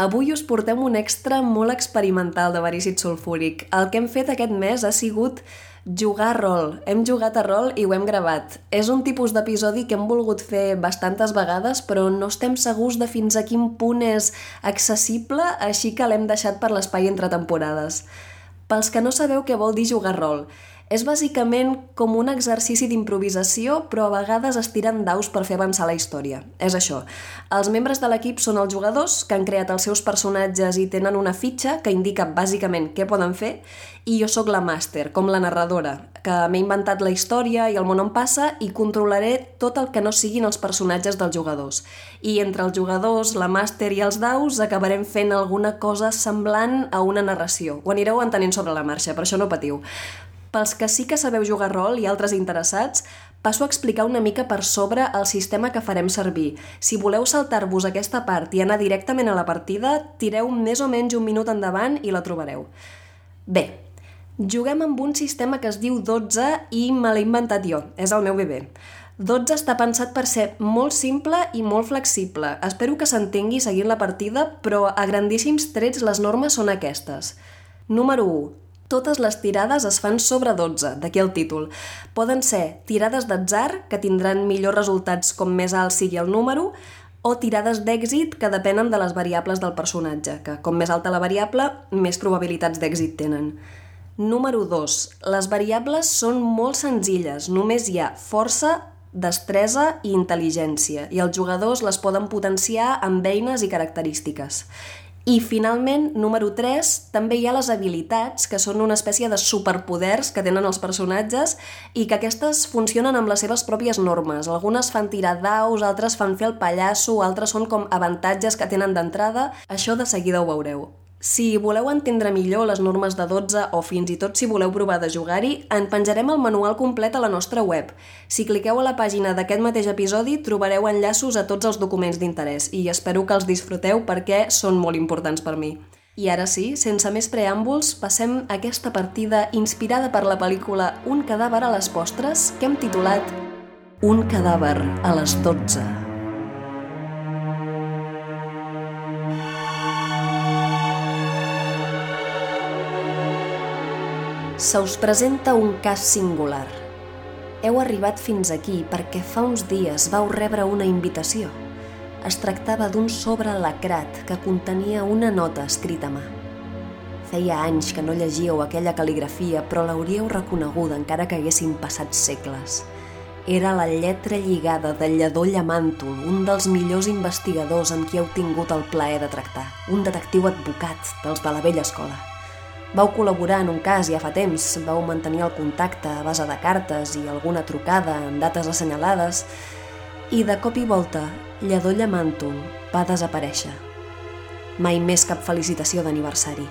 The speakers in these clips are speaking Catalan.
Avui us portem un extra molt experimental de verícid sulfúric. El que hem fet aquest mes ha sigut jugar a rol. Hem jugat a rol i ho hem gravat. És un tipus d'episodi que hem volgut fer bastantes vegades, però no estem segurs de fins a quin punt és accessible, així que l'hem deixat per l'espai entre temporades. Pels que no sabeu què vol dir jugar rol, és bàsicament com un exercici d'improvisació, però a vegades es tiren daus per fer avançar la història. És això. Els membres de l'equip són els jugadors que han creat els seus personatges i tenen una fitxa que indica bàsicament què poden fer i jo sóc la màster, com la narradora, que m'he inventat la història i el món on passa i controlaré tot el que no siguin els personatges dels jugadors. I entre els jugadors, la màster i els daus acabarem fent alguna cosa semblant a una narració. Ho anireu entenent sobre la marxa, per això no patiu. Pels que sí que sabeu jugar rol i altres interessats, passo a explicar una mica per sobre el sistema que farem servir. Si voleu saltar-vos aquesta part i anar directament a la partida, tireu més o menys un minut endavant i la trobareu. Bé, juguem amb un sistema que es diu 12 i me l'he inventat jo, és el meu bebè. 12 està pensat per ser molt simple i molt flexible. Espero que s'entengui seguint la partida, però a grandíssims trets les normes són aquestes. Número 1 totes les tirades es fan sobre 12, d'aquí el títol. Poden ser tirades d'atzar, que tindran millors resultats com més alt sigui el número, o tirades d'èxit que depenen de les variables del personatge, que com més alta la variable, més probabilitats d'èxit tenen. Número 2. Les variables són molt senzilles, només hi ha força, destresa i intel·ligència, i els jugadors les poden potenciar amb eines i característiques. I finalment, número 3, també hi ha les habilitats, que són una espècie de superpoders que tenen els personatges i que aquestes funcionen amb les seves pròpies normes. Algunes fan tirar daus, altres fan fer el pallasso, altres són com avantatges que tenen d'entrada. Això de seguida ho veureu. Si voleu entendre millor les normes de 12 o fins i tot si voleu provar de jugar-hi, en penjarem el manual complet a la nostra web. Si cliqueu a la pàgina d'aquest mateix episodi trobareu enllaços a tots els documents d'interès i espero que els disfruteu perquè són molt importants per mi. I ara sí, sense més preàmbuls, passem a aquesta partida inspirada per la pel·lícula Un cadàver a les postres que hem titulat Un cadàver a les 12. Se us presenta un cas singular. Heu arribat fins aquí perquè fa uns dies vau rebre una invitació. Es tractava d'un sobre lacrat que contenia una nota escrita a mà. Feia anys que no llegíeu aquella cal·ligrafia, però l'hauríeu reconeguda encara que haguessin passat segles. Era la lletra lligada de Lledó Llamàntol, un dels millors investigadors amb qui heu tingut el plaer de tractar, un detectiu advocat dels de la vella escola. Vau col·laborar en un cas ja fa temps, vau mantenir el contacte a base de cartes i alguna trucada en dates assenyalades, i de cop i volta, Lledó Llamàntol va desaparèixer. Mai més cap felicitació d'aniversari,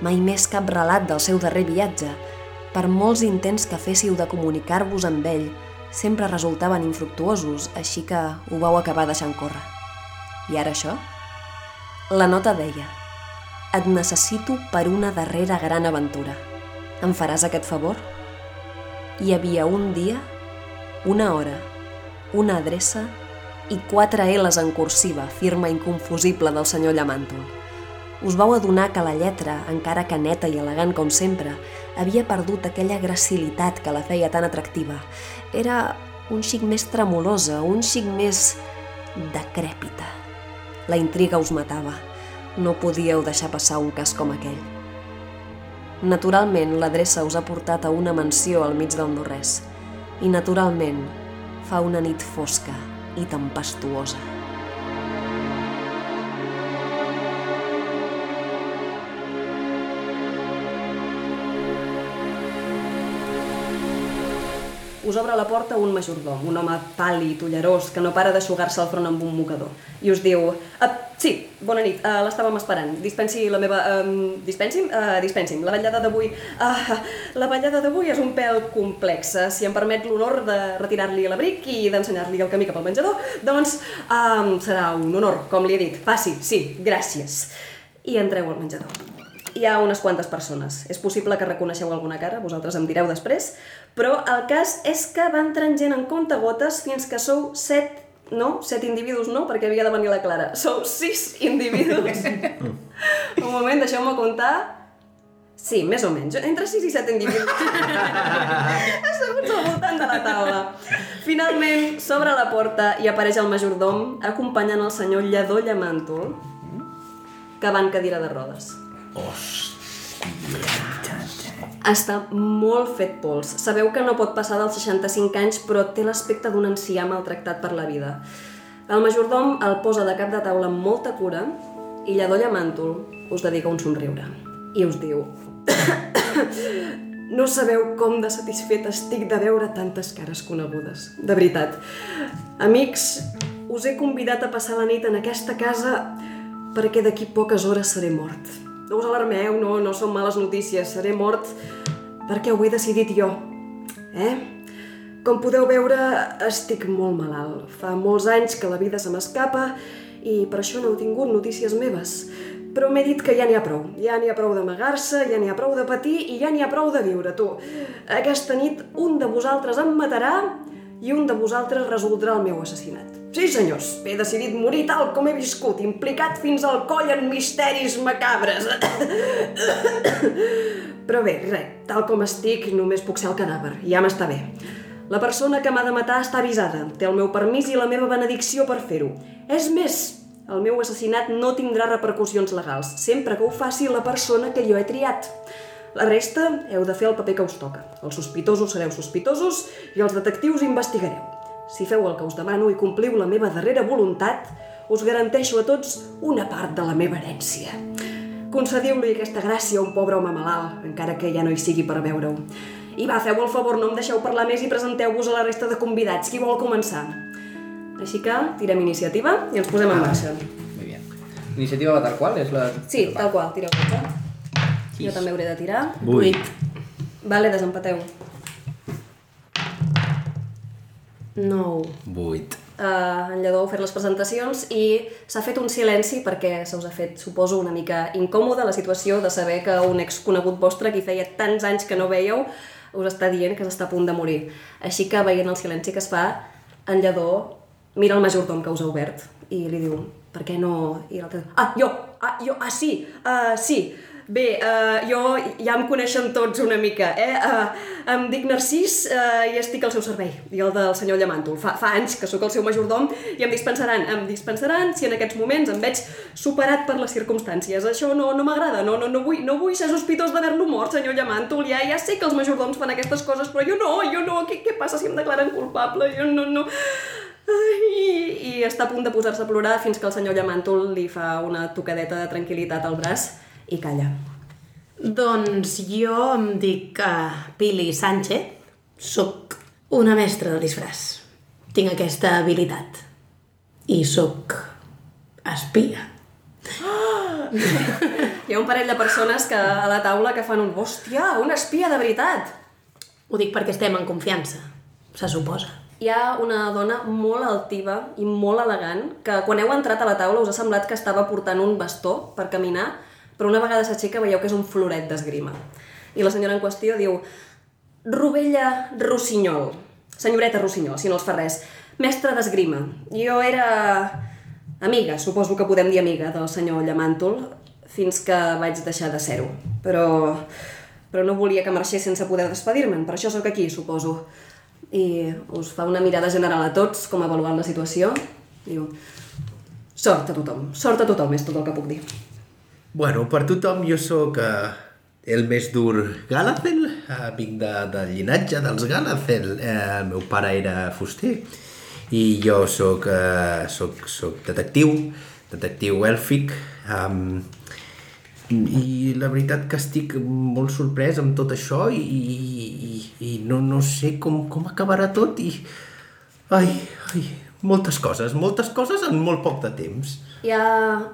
mai més cap relat del seu darrer viatge. Per molts intents que féssiu de comunicar-vos amb ell, sempre resultaven infructuosos, així que ho vau acabar deixant córrer. I ara això? La nota deia et necessito per una darrera gran aventura. Em faràs aquest favor? Hi havia un dia, una hora, una adreça i quatre L's en cursiva, firma inconfusible del senyor Llamàntol. Us vau adonar que la lletra, encara que neta i elegant com sempre, havia perdut aquella gracilitat que la feia tan atractiva. Era un xic més tremolosa, un xic més decrèpita. La intriga us matava no podíeu deixar passar un cas com aquell. Naturalment, l'adreça us ha portat a una mansió al mig del no-res. I naturalment, fa una nit fosca i tempestuosa. us obre la porta un majordom, un home pàl·lid, ullerós, que no para d'aixugar-se el front amb un mocador. I us diu, sí, bona nit, uh, l'estàvem esperant, dispensi la meva... Um, dispensi'm? Uh, dispensi'm, la ballada d'avui... Uh, la ballada d'avui és un pèl complexa. Si em permet l'honor de retirar-li l'abric i d'ensenyar-li el camí cap al menjador, doncs um, serà un honor, com li he dit. Passi, sí, gràcies. I entreu al menjador hi ha unes quantes persones. És possible que reconeixeu alguna cara, vosaltres em direu després, però el cas és que va entrant gent en compte gotes fins que sou set no, set individus no, perquè havia de venir la Clara. Sou sis individus deixeu-me comptar... Sí, més o menys. Entre 6 i 7 individus. Asseguts al voltant de la taula. Finalment, s'obre la porta i apareix el majordom acompanyant el senyor Lledó Llamàntol, que va en cadira de rodes. Està molt fet pols. Sabeu que no pot passar dels 65 anys, però té l'aspecte d'un ancià maltractat per la vida. El majordom el posa de cap de taula amb molta cura i Lledó Llamàntol us dedica un somriure. I us diu... No sabeu com de satisfet estic de veure tantes cares conegudes. De veritat. Amics, us he convidat a passar la nit en aquesta casa perquè d'aquí poques hores seré mort. No us alarmeu, no, no són males notícies. Seré mort perquè ho he decidit jo. Eh? Com podeu veure, estic molt malalt. Fa molts anys que la vida se m'escapa i per això no heu tingut notícies meves. Però m'he dit que ja n'hi ha prou. Ja n'hi ha prou d'amagar-se, ja n'hi ha prou de patir i ja n'hi ha prou de viure, tu. Aquesta nit un de vosaltres em matarà i un de vosaltres resoldrà el meu assassinat. Sí, senyors, he decidit morir tal com he viscut, implicat fins al coll en misteris macabres. Però bé, res, tal com estic, només puc ser el cadàver. Ja m'està bé. La persona que m'ha de matar està avisada, té el meu permís i la meva benedicció per fer-ho. És més, el meu assassinat no tindrà repercussions legals, sempre que ho faci la persona que jo he triat. La resta heu de fer el paper que us toca. Els sospitosos sereu sospitosos i els detectius investigareu. Si feu el que us demano i compliu la meva darrera voluntat, us garanteixo a tots una part de la meva herència. Concediu-li aquesta gràcia a un pobre home malalt, encara que ja no hi sigui per veure-ho. I va, feu el favor, no em deixeu parlar més i presenteu-vos a la resta de convidats. Qui vol començar? Així que tirem iniciativa i ens posem en marxa. Muy bien. Iniciativa va tal qual? És la... Sí, tal qual, tireu dotze. Jo també hauré de tirar. Vuit. Vale, desempateu. 9. Vuit. Uh, en Lledó fet les presentacions i s'ha fet un silenci perquè se us ha fet, suposo, una mica incòmoda la situació de saber que un exconegut vostre que hi feia tants anys que no veieu us està dient que s'està a punt de morir. Així que, veient el silenci que es fa, en Lledó mira el majordom que us ha obert i li diu, per què no... I l'altre, ah, jo, ah, jo, ah, sí, uh, sí, Bé, uh, jo ja em coneixen tots una mica, eh? Uh, em dic Narcís uh, i estic al seu servei, i el del senyor Llamàntol. Fa, fa anys que sóc el seu majordom i em dispensaran, em dispensaran si en aquests moments em veig superat per les circumstàncies. Això no, no m'agrada, no, no, no, vull, no vull ser sospitós d'haver-lo mort, senyor Llamàntol. Ja, ja sé que els majordoms fan aquestes coses, però jo no, jo no. Què, què passa si em declaren culpable? Jo no, no... Ai, I està a punt de posar-se a plorar fins que el senyor Llamàntol li fa una tocadeta de tranquil·litat al braç i calla. Doncs jo em dic uh, Pili Sánchez, sóc una mestra del disfràs. Tinc aquesta habilitat. I sóc espia. Hi ha un parell de persones que a la taula que fan un hòstia, un espia de veritat. Ho dic perquè estem en confiança, se suposa. Hi ha una dona molt altiva i molt elegant que quan heu entrat a la taula us ha semblat que estava portant un bastó per caminar, però una vegada s'aixeca veieu que és un floret d'esgrima. I la senyora en qüestió diu Rovella Rossinyol, senyoreta Rossinyol, si no els fa res, mestre d'esgrima. Jo era amiga, suposo que podem dir amiga, del senyor Llamàntol, fins que vaig deixar de ser-ho. Però, però no volia que marxés sense poder despedir-me'n, per això sóc aquí, suposo. I us fa una mirada general a tots, com avaluant la situació. Diu, sort a tothom, sort a tothom, és tot el que puc dir. Bueno, per tothom jo sóc uh, el més dur Galacel, uh, vinc de, del llinatge dels Galacel. Uh, el meu pare era fuster i jo sóc, uh, sóc, sóc detectiu, detectiu èlfic. Um, i la veritat que estic molt sorprès amb tot això i, i, i no, no sé com, com acabarà tot i... Ai, ai, moltes coses, moltes coses en molt poc de temps. Hi ha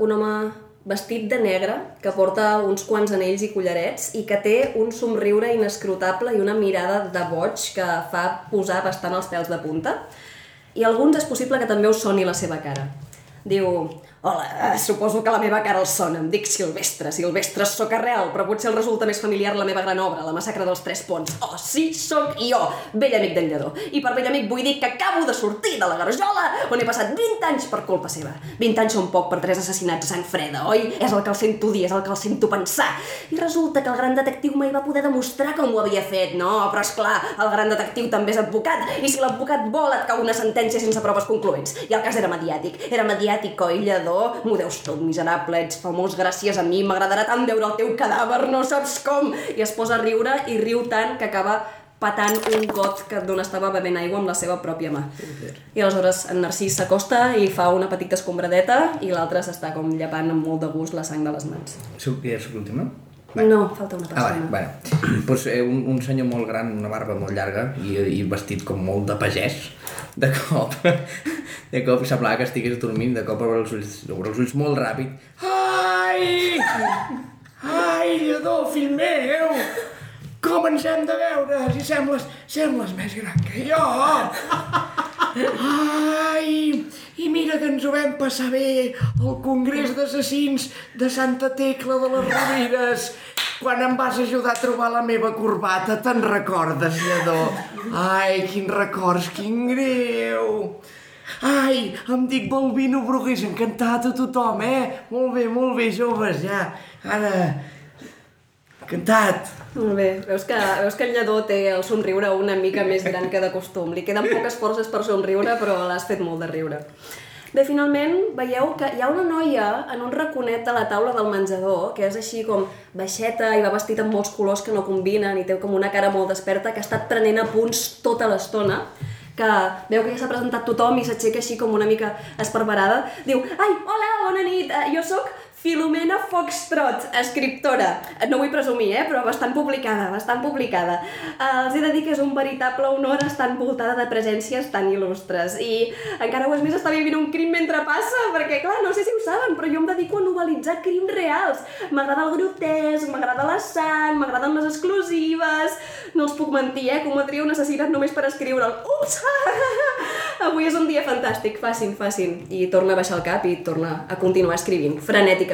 un home vestit de negre que porta uns quants anells i collarets i que té un somriure inescrutable i una mirada de boig que fa posar bastant els pèls de punta. I alguns és possible que també us soni la seva cara. Diu, Hola, eh, suposo que la meva cara el sona. Em dic Silvestre. Silvestre sóc arrel, però potser el resulta més familiar la meva gran obra, la massacre dels Tres Ponts. Oh, sí, sóc jo, vell amic d'en Lledó. I per vell amic vull dir que acabo de sortir de la garjola, on he passat 20 anys per culpa seva. 20 anys són poc per tres assassinats a sang freda, oi? És el que el sento dir, és el que el sento pensar. I resulta que el gran detectiu mai va poder demostrar com ho havia fet, no? Però és clar, el gran detectiu també és advocat, i si l'advocat vol et cau una sentència sense proves concloents. I el cas era mediàtic. Era mediàtic, oi, Lledó? M'ho deus tot, miserable, ets famós gràcies a mi, m'agradarà tant veure el teu cadàver, no saps com! I es posa a riure i riu tant que acaba patant un got que d'on estava bevent aigua amb la seva pròpia mà. I aleshores en Narcís s'acosta i fa una petita escombradeta i l'altre s'està com llepant amb molt de gust la sang de les mans. Soc, ja No, falta una Ah, persona. bueno. pues, eh, un, un senyor molt gran, una barba molt llarga i, i vestit com molt de pagès, de cop, de cop semblava que estigués dormint, de cop obre els ulls, obre els ulls molt ràpid. Ai! Ai, Lledó, fill meu! Com ens hem de veure? Si sembles, sembles més gran que jo! Ai! I mira que ens ho vam passar bé al Congrés d'Assassins de Santa Tecla de les Rovires quan em vas ajudar a trobar la meva corbata. Te'n recordes, Lledó? Ai, quins records, quin greu! Ai, em dic Balbino Brugués, encantat a tothom, eh? Molt bé, molt bé, joves, ja. Ara... Encantat. Molt bé, veus que, veus que el lledó té el somriure una mica més gran que de costum. Li queden poques forces per somriure, però l'has fet molt de riure. Bé, finalment, veieu que hi ha una noia en un raconet de la taula del menjador, que és així com baixeta i va vestit amb molts colors que no combinen i té com una cara molt desperta, que ha estat prenent apunts tota l'estona, que veu que ja s'ha presentat tothom i s'aixeca així com una mica esparverada. Diu, ai, hola, bona nit, eh, jo sóc Filomena Foxtrot, escriptora. No vull presumir, eh, però bastant publicada, bastant publicada. Eh, els he de dir que és un veritable honor estar envoltada de presències tan il·lustres. I encara ho és més estar vivint un crim mentre passa, perquè, clar, no sé si ho saben, però jo em dedico a novelitzar crims reals. M'agrada el grotesc, m'agrada la sang, m'agraden les exclusives... No els puc mentir, eh? Cometria un assassinat només per escriure'l. Ups! Avui és un dia fantàstic, facin, facin. I torna a baixar el cap i torna a continuar escrivint,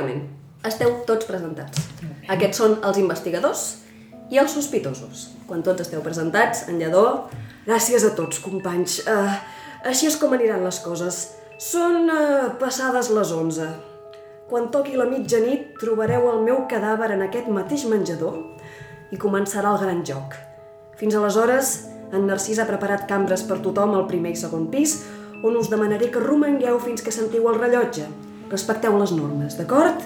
frenèticament. Esteu tots presentats. Aquests són els investigadors i els sospitosos. Quan tots esteu presentats, en Lledó... Gràcies a tots, companys. Uh, així és com aniran les coses. Són uh, passades les 11. Quan toqui la mitjanit, trobareu el meu cadàver en aquest mateix menjador i començarà el gran joc. Fins aleshores, en Narcís ha preparat cambres per tothom al primer i segon pis, on us demanaré que romangueu fins que sentiu el rellotge. Respecteu les normes, d'acord?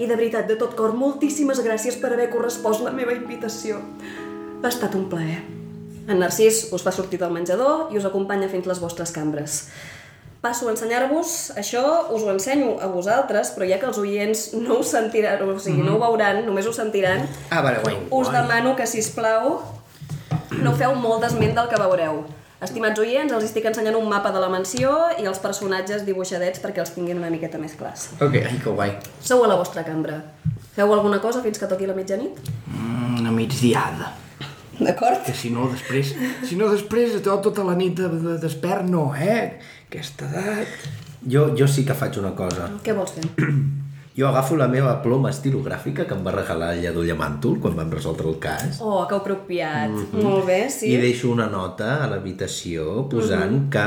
I de veritat, de tot cor, moltíssimes gràcies per haver correspost la meva invitació. Ha estat un plaer. En Narcís us fa sortir del menjador i us acompanya fins les vostres cambres. Passo a ensenyar-vos, això us ho ensenyo a vosaltres, però ja que els oients no ho sentiran, o sigui, no ho veuran, només ho sentiran, Ah, vale, guai. us demano que, si plau no feu molt d'esment del que veureu. Estimats oients, els estic ensenyant un mapa de la mansió i els personatges dibuixadets perquè els tinguin una miqueta més clars. Ok, ai, que guai. Sou a la vostra cambra. Feu alguna cosa fins que toqui la mitjanit? Mm, una migdiada. D'acord? Que si no, després... Si no, després to, tota la nit de, de, despert, no, eh? Aquesta edat... Jo, jo sí que faig una cosa. Què vols fer? Jo agafo la meva ploma estilogràfica que em va regalar el Lledó Llamàntol quan vam resoldre el cas Oh, que apropiat. Molt bé, sí. i deixo una nota a l'habitació posant que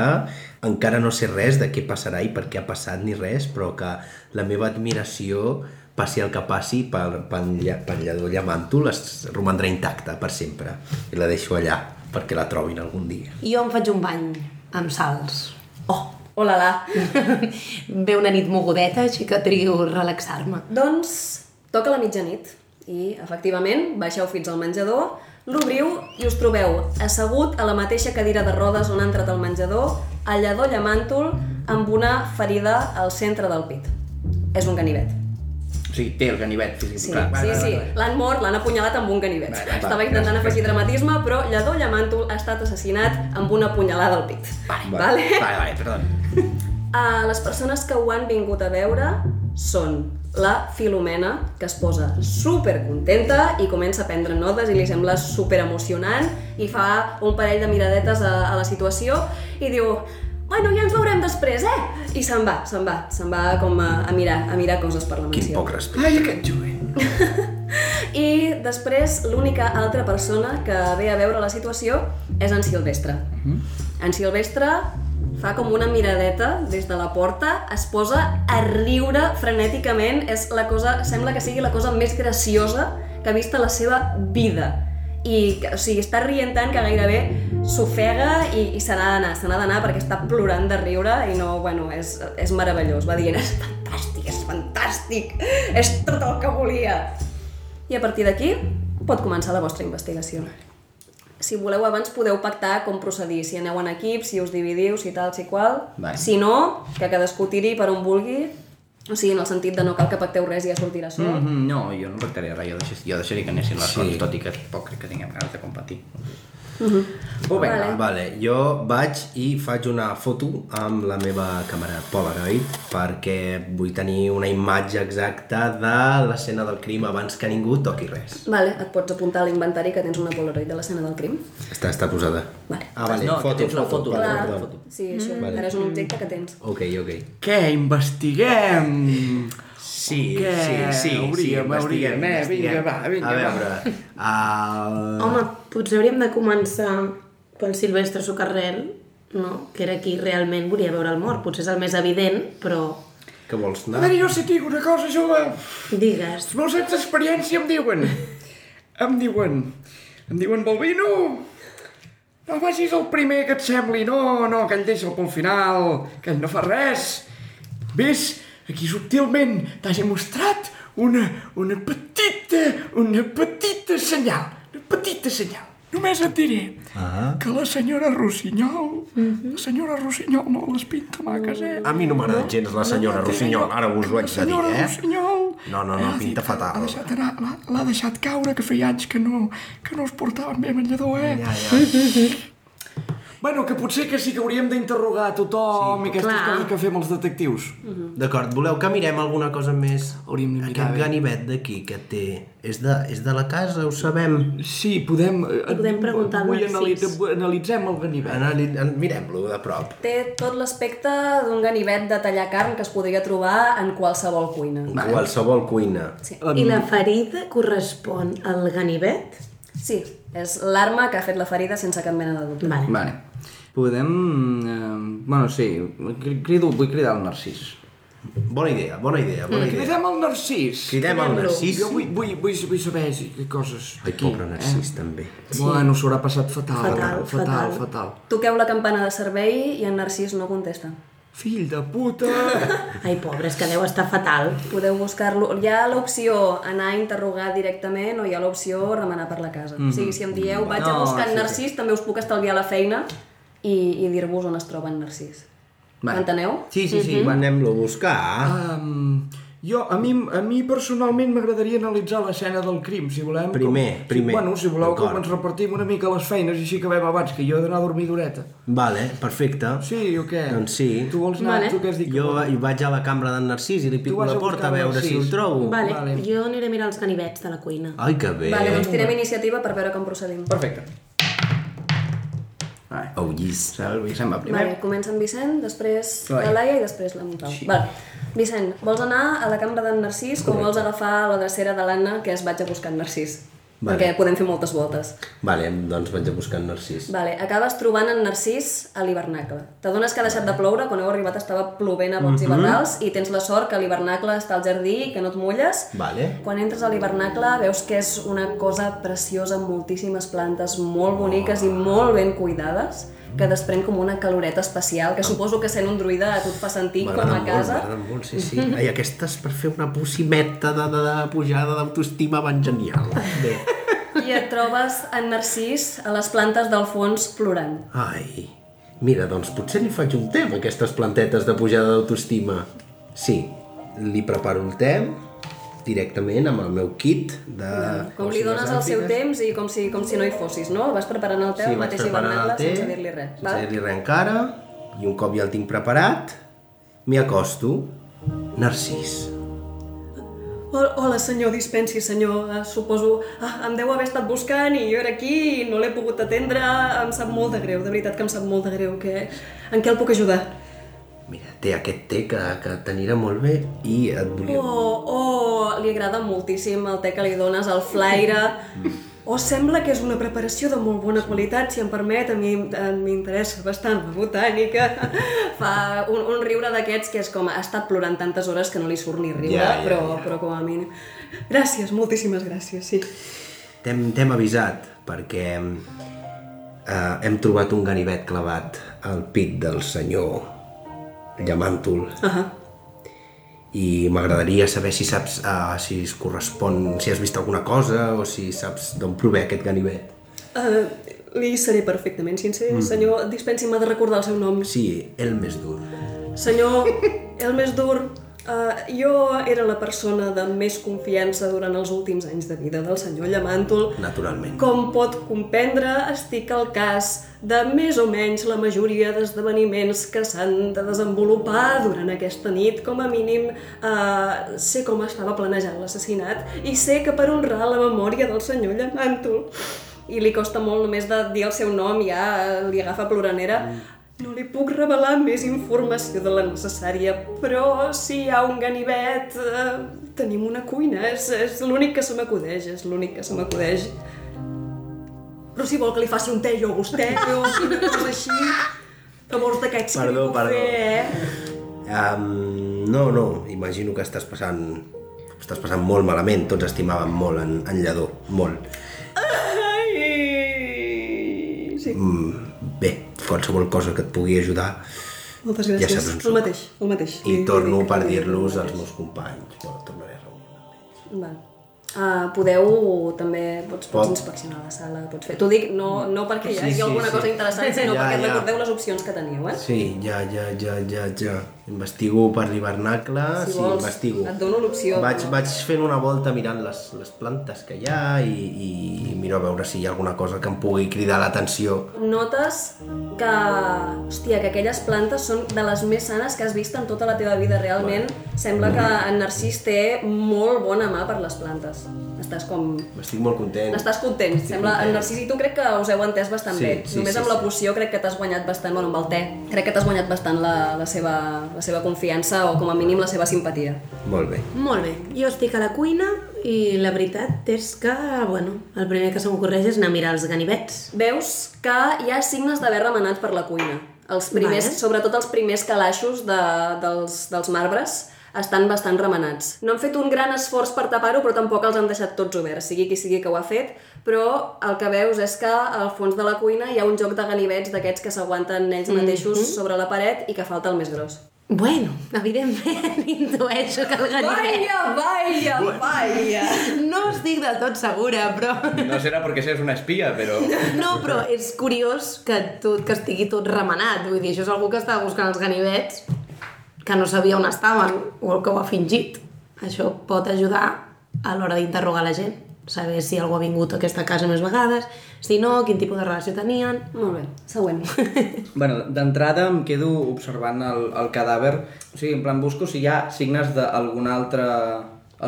encara no sé res de què passarà i per què ha passat ni res, però que la meva admiració passi el que passi pel, pel, lla- pel Lledó Llamàntol es romandrà intacta per sempre i la deixo allà perquè la trobin algun dia. Jo em faig un bany amb salts. Oh, hola la. Ve una nit mogudeta, així que trio relaxar-me. Doncs toca la mitjanit i, efectivament, baixeu fins al menjador, l'obriu i us trobeu assegut a la mateixa cadira de rodes on ha entrat el menjador, el lledó llamàntol amb una ferida al centre del pit. És un ganivet. O sigui, té el ganivet físic. Sí, clar. sí, sí. L'han mort, l'han apunyalat amb un ganivet. Vale, vale, Estava intentant afegir dramatisme, però Lledó Llamàntol ha estat assassinat amb una punyalada al pit. Vale, vale? vale, vale, perdó. Uh, les persones que ho han vingut a veure són la Filomena, que es posa super contenta i comença a prendre notes i li sembla super emocionant i fa un parell de miradetes a, a la situació i diu ai no, ja ens veurem després, eh? I se'n va, se'n va, se'n va com a, a mirar, a mirar coses per la Quin mansió. poc respecte. Ai, aquest jovent. I després l'única altra persona que ve a veure la situació és en Silvestre. En Silvestre fa com una miradeta des de la porta, es posa a riure frenèticament, és la cosa, sembla que sigui la cosa més graciosa que ha vist a la seva vida. I, o sigui, està rient tant que gairebé s'ofega i, i se n'ha d'anar, se n'ha d'anar perquè està plorant de riure i no, bueno, és, és meravellós. Va dient, és fantàstic, és fantàstic, és tot el que volia. I a partir d'aquí pot començar la vostra investigació. Si voleu abans podeu pactar com procedir, si aneu en equip, si us dividiu, si tal, si qual. Vale. Si no, que cadascú tiri per on vulgui, o sigui, en el sentit de no cal que pacteu res i ja sortirà sol. Mm -hmm, no, jo no pactaré res, jo deixaria, jo deixaria que anessin les Sí. coses, tot i que tampoc crec que tinguem ganes de competir. Mm -hmm. Oh, vinga, Vale. Vale, jo vaig i faig una foto amb la meva càmera Polaroid perquè vull tenir una imatge exacta de l'escena del crim abans que ningú toqui res. Vale, et pots apuntar a l'inventari que tens una Polaroid de l'escena del crim. Està, està posada. Vale. Ah, vale, No, foto, tens la foto, foto, vale, Clar, perdó. sí, això, ara és un objecte que tens. Ok, ok. Què, investiguem? Sí, Què? sí, sí, Hauríem, sí, hauríem, eh? Vinga, va, vinga, A va. veure, uh... Home, potser hauríem de començar pel Silvestre Socarrel, no? que era qui realment volia veure el mort. Potser és el més evident, però què vols A anar? veure, jo si dic una cosa, jove. digues. Els meus anys d'experiència em diuen... Em diuen... Em diuen, Balbino, no vagis el primer que et sembli, no, no, aquell deixa'l pel final, que ell no fa res. Ves, aquí subtilment t'hagi mostrat una, una petita, una petita senyal, una petita senyal. Només et diré Ah. que la senyora Rossinyol, la senyora Rossinyol no les pinta maques, eh? A mi no m'agrada gens la senyora Rossinyol, ara us ho haig de dir, senyora eh? Rossinyol... No, no, no, pinta dit- fatal. Deixat anar, l'ha- l'ha deixat caure, que feia anys que no, que no es portaven bé lledó, eh? Ja, ja. Bueno, que potser que sí que hauríem d'interrogar a tothom sí, i aquestes clar. coses que fem els detectius. D'acord, voleu que mirem alguna cosa més? Hauríem de mirar, Aquest bé. ganivet d'aquí que té... És de, és de la casa, ho sabem? Sí, podem... eh, I podem preguntar al Vull Narcís. analitzar, analitzem el ganivet. Anali... an- Mirem-lo de prop. Té tot l'aspecte d'un ganivet de tallar carn que es podria trobar en qualsevol cuina. En qualsevol cuina. Sí. I la ferida correspon al ganivet? Sí, és l'arma que ha fet la ferida sense cap mena de dubte. Vale. Vale. Podem... Eh, bueno, sí, crido, vull cridar el Narcís. Bona idea, bona idea, bona idea. Cridem el Narcís. Cridem el Narcís. Jo vull, vull, vull, vull saber si, que coses Ai, aquí. pobre Narcís, també. Eh? Bueno, s'ho haurà passat fatal. Fatal, fatal, fatal. fatal. Toqueu la campana de servei i en Narcís no contesta. Fill de puta! Ai, pobre, és que deu estar fatal. Podeu buscar-lo. Hi ha l'opció anar a interrogar directament o hi ha l'opció remenar per la casa. O sigui, si em dieu vaig a No, buscar en sí, Narcís, també us puc estalviar la feina i, i dir-vos on es troba en Narcís. Vale. M'enteneu? Sí, sí, sí. Mm -hmm. Anem-lo a buscar. Um, jo, a mi, a mi personalment m'agradaria analitzar l'escena del crim, si volem. Primer, com, primer. Si, bueno, si voleu que ens repartim una mica les feines i així acabem abans, que jo he d'anar a dormir d'horeta. Vale, perfecte. Sí o què? Doncs sí. Tu vols anar? Vale. Tu què has dit? Jo hi vaig a la cambra d'en Narcís i li pico la a porta buscar a veure si el trobo. Vale, Vale. jo aniré a mirar els ganivets de la cuina. Ai, que bé. Vale, doncs tirem iniciativa per veure com procedim. Perfecte. Vale. Oh, llis. El Vicent va primer. Vale, comença amb Vicent, després Laia. la Laia i després la Montau. Sí. Vale. Vicent, vols anar a la cambra d'en Narcís o vols agafar la drecera de l'Anna que es vaig a buscar en Narcís? Vale. Perquè podem fer moltes voltes. Vale, doncs vaig a buscar en Narcís. Vale, acabes trobant en Narcís a l'hivernacle. T'adones que ha deixat de ploure, quan heu arribat estava plovent a bots Mhm. hivernals i tens la sort que l'hivernacle està al jardí i que no et mulles. Vale. Quan entres a l'hivernacle veus que és una cosa preciosa amb moltíssimes plantes molt boniques i molt ben cuidades que desprèn com una caloreta especial que suposo que sent un druida a tu et fa sentir com a casa. m'agrada molt, sí, sí. Ai, aquestes per fer una possimeta de, de, de pujada d'autoestima van genial. Bé. I et trobes en Narcís a les plantes del fons plorant. Ai, mira, doncs potser li faig un te amb aquestes plantetes de pujada d'autoestima. Sí, li preparo el te directament amb el meu kit de... Com li dones el seu temps i com si, com si no hi fossis, no? Vas preparant el teu Sí, mateix hivernacle te, sense dir-li res. sense dir-li res encara, i un cop ja el tinc preparat, m'hi acosto. Narcís. Hol- Hola, senyor, dispensi, senyor. Uh, suposo... Uh, em deu haver estat buscant i jo era aquí i no l'he pogut atendre. Em sap molt de greu, de veritat que em sap molt de greu. Que... En què el puc ajudar? Mira, té aquest té que, que t'anirà molt bé i et volia... Oh, oh, li agrada moltíssim el te que li dones, el flaire. Oh, sembla que és una preparació de molt bona qualitat, si em permet, a mi m'interessa bastant la botànica. Fa un, un riure d'aquests que és com ha estat plorant tantes hores que no li surt ni riure, Ja, ja, però, ja. però com a mínim. Gràcies, moltíssimes gràcies, sí. T'hem avisat perquè eh, hem trobat un ganivet clavat al pit del senyor Llamàntol Uh -huh. I m'agradaria saber si saps uh, si es correspon, si has vist alguna cosa o si saps d'on prové aquest ganivet. Uh, li seré perfectament sincer. Mm. Senyor, dispensi, m'ha de recordar el seu nom. Sí, el més dur. Senyor, el més dur, uh, jo era la persona de més confiança durant els últims anys de vida del senyor Llamàntol. Naturalment. Com pot comprendre, estic al cas de més o menys la majoria d'esdeveniments que s'han de desenvolupar durant aquesta nit. Com a mínim, uh, sé com estava planejant l'assassinat i sé que per honrar la memòria del senyor Llamàntol i li costa molt només de dir el seu nom, ja li agafa ploranera. No li puc revelar més informació de la necessària, però si hi ha un ganivet, eh, tenim una cuina, és, és l'únic que se m'acudeix, és l'únic que se m'acudeix. Però si vol que li faci un té jo a vostè, o una cosa així, favors d'aquests que li puc perdó. fer, eh? Um, no, no, imagino que estàs passant estàs passant molt malament, tots estimàvem molt en, en Lledó, molt. Bé, qualsevol cosa que et pugui ajudar moltes ja gràcies. saps on el mateix, el mateix. i Li- torno per dir-los als meus companys. Bueno, tornaré a reunir. Val. Uh, podeu també, pots, pots Pot. inspeccionar la sala, pots fer... T'ho dic no, no perquè hi hagi sí, alguna sí. cosa interessant, sinó Ja, perquè ja. recordeu les opcions que teniu, eh? Sí, ja, ja, ja, ja, ja. Investigo per l'hivernacle, Si sí, vols, investigo. et dono l'opció, Vaig, però- vaig fent una volta mirant les, les plantes que hi ha i, i miro a veure si hi ha alguna cosa que em pugui cridar l'atenció. Notes que, hòstia, que aquelles plantes són de les més sanes que has vist en tota la teva vida. Realment sembla que en Narcís té molt bona mà per les plantes. Estàs com... Estic molt content. Estàs content. Sembla, content. en Narcís i tu crec que us heu entès bastant Sí, bé. sí, Només sí, amb la sí. poció crec que t'has guanyat bastant, bueno, amb el te, crec que t'has guanyat bastant la, la, seva, la seva confiança o com a mínim la seva simpatia. Molt bé. Molt bé, jo estic a la cuina i la veritat és que, bueno, el primer que se m'ocorreix és anar a mirar els ganivets. Veus que hi ha signes d'haver remenat per la cuina. Els primers, Vale. Sobretot els primers calaixos de, dels, dels marbres estan bastant remenats. No han fet un gran esforç per tapar-ho, però tampoc els han deixat tots oberts, sigui qui sigui que ho ha fet, però el que veus és que al fons de la cuina hi ha un joc de ganivets d'aquests que s'aguanten ells mateixos sobre la paret i que falta el més gros. Bueno, evidentment intueixo que el ganivet... vaia, vaia! No estic del tot segura, però... No serà perquè seas una espia, però... No, però és curiós que, tot, que estigui tot remenat. Vull dir, això és algú que estava buscant els ganivets que no sabia on estaven o que ho ha fingit. Això pot ajudar a l'hora d'interrogar la gent. Saber si algú ha vingut a aquesta casa més vegades, si no, quin tipus de relació tenien... Molt bé, següent. Bueno, d'entrada em quedo observant el, el cadàver, o sigui, en plan busco si hi ha signes d'algun altre,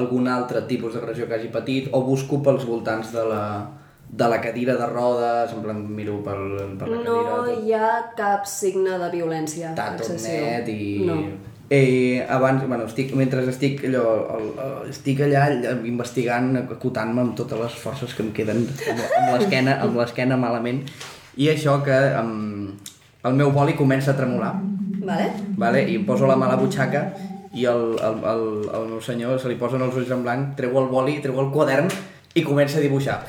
algun altre tipus d'agressió que hagi patit o busco pels voltants de la, de la cadira de rodes, en plan miro pel, per la No cadira... hi ha cap signe de violència excessiu. net i... No. Eh, abans, bueno, estic, mentre estic allò, el, el, estic allà investigant, acotant-me amb totes les forces que em queden amb, l'esquena amb l'esquena malament i això que um, el meu boli comença a tremolar Vale? vale? i em poso la mà a la butxaca i el, el, el, el meu senyor se li posen els ulls en blanc, treu el boli, treu el quadern i comença a dibuixar.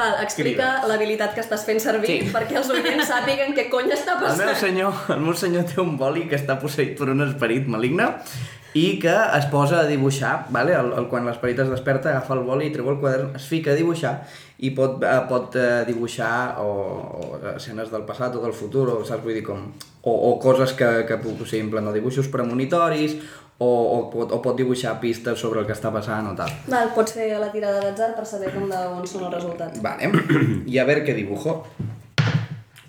Val, explica l'habilitat que estàs fent servir Sí. perquè els oients sàpiguen què cony està El meu, passant. senyor, el meu senyor té un boli que està posseït per un esperit maligne i que es posa a dibuixar, vale? el, el, quan l'esperit es desperta, agafa el boli i treu el quadern, es fica a dibuixar i pot, eh, pot eh, dibuixar o, o escenes del passat o del futur, o, saps? Vull dir, com, o, o coses que, que o sigui, en plan, o dibuixos premonitoris o, o, pot, o pot dibuixar pistes sobre el que està passant o tal. Val, pots fer la tirada d'atzar per saber com d'on són els resultats. Vale, y a ver qué dibujo.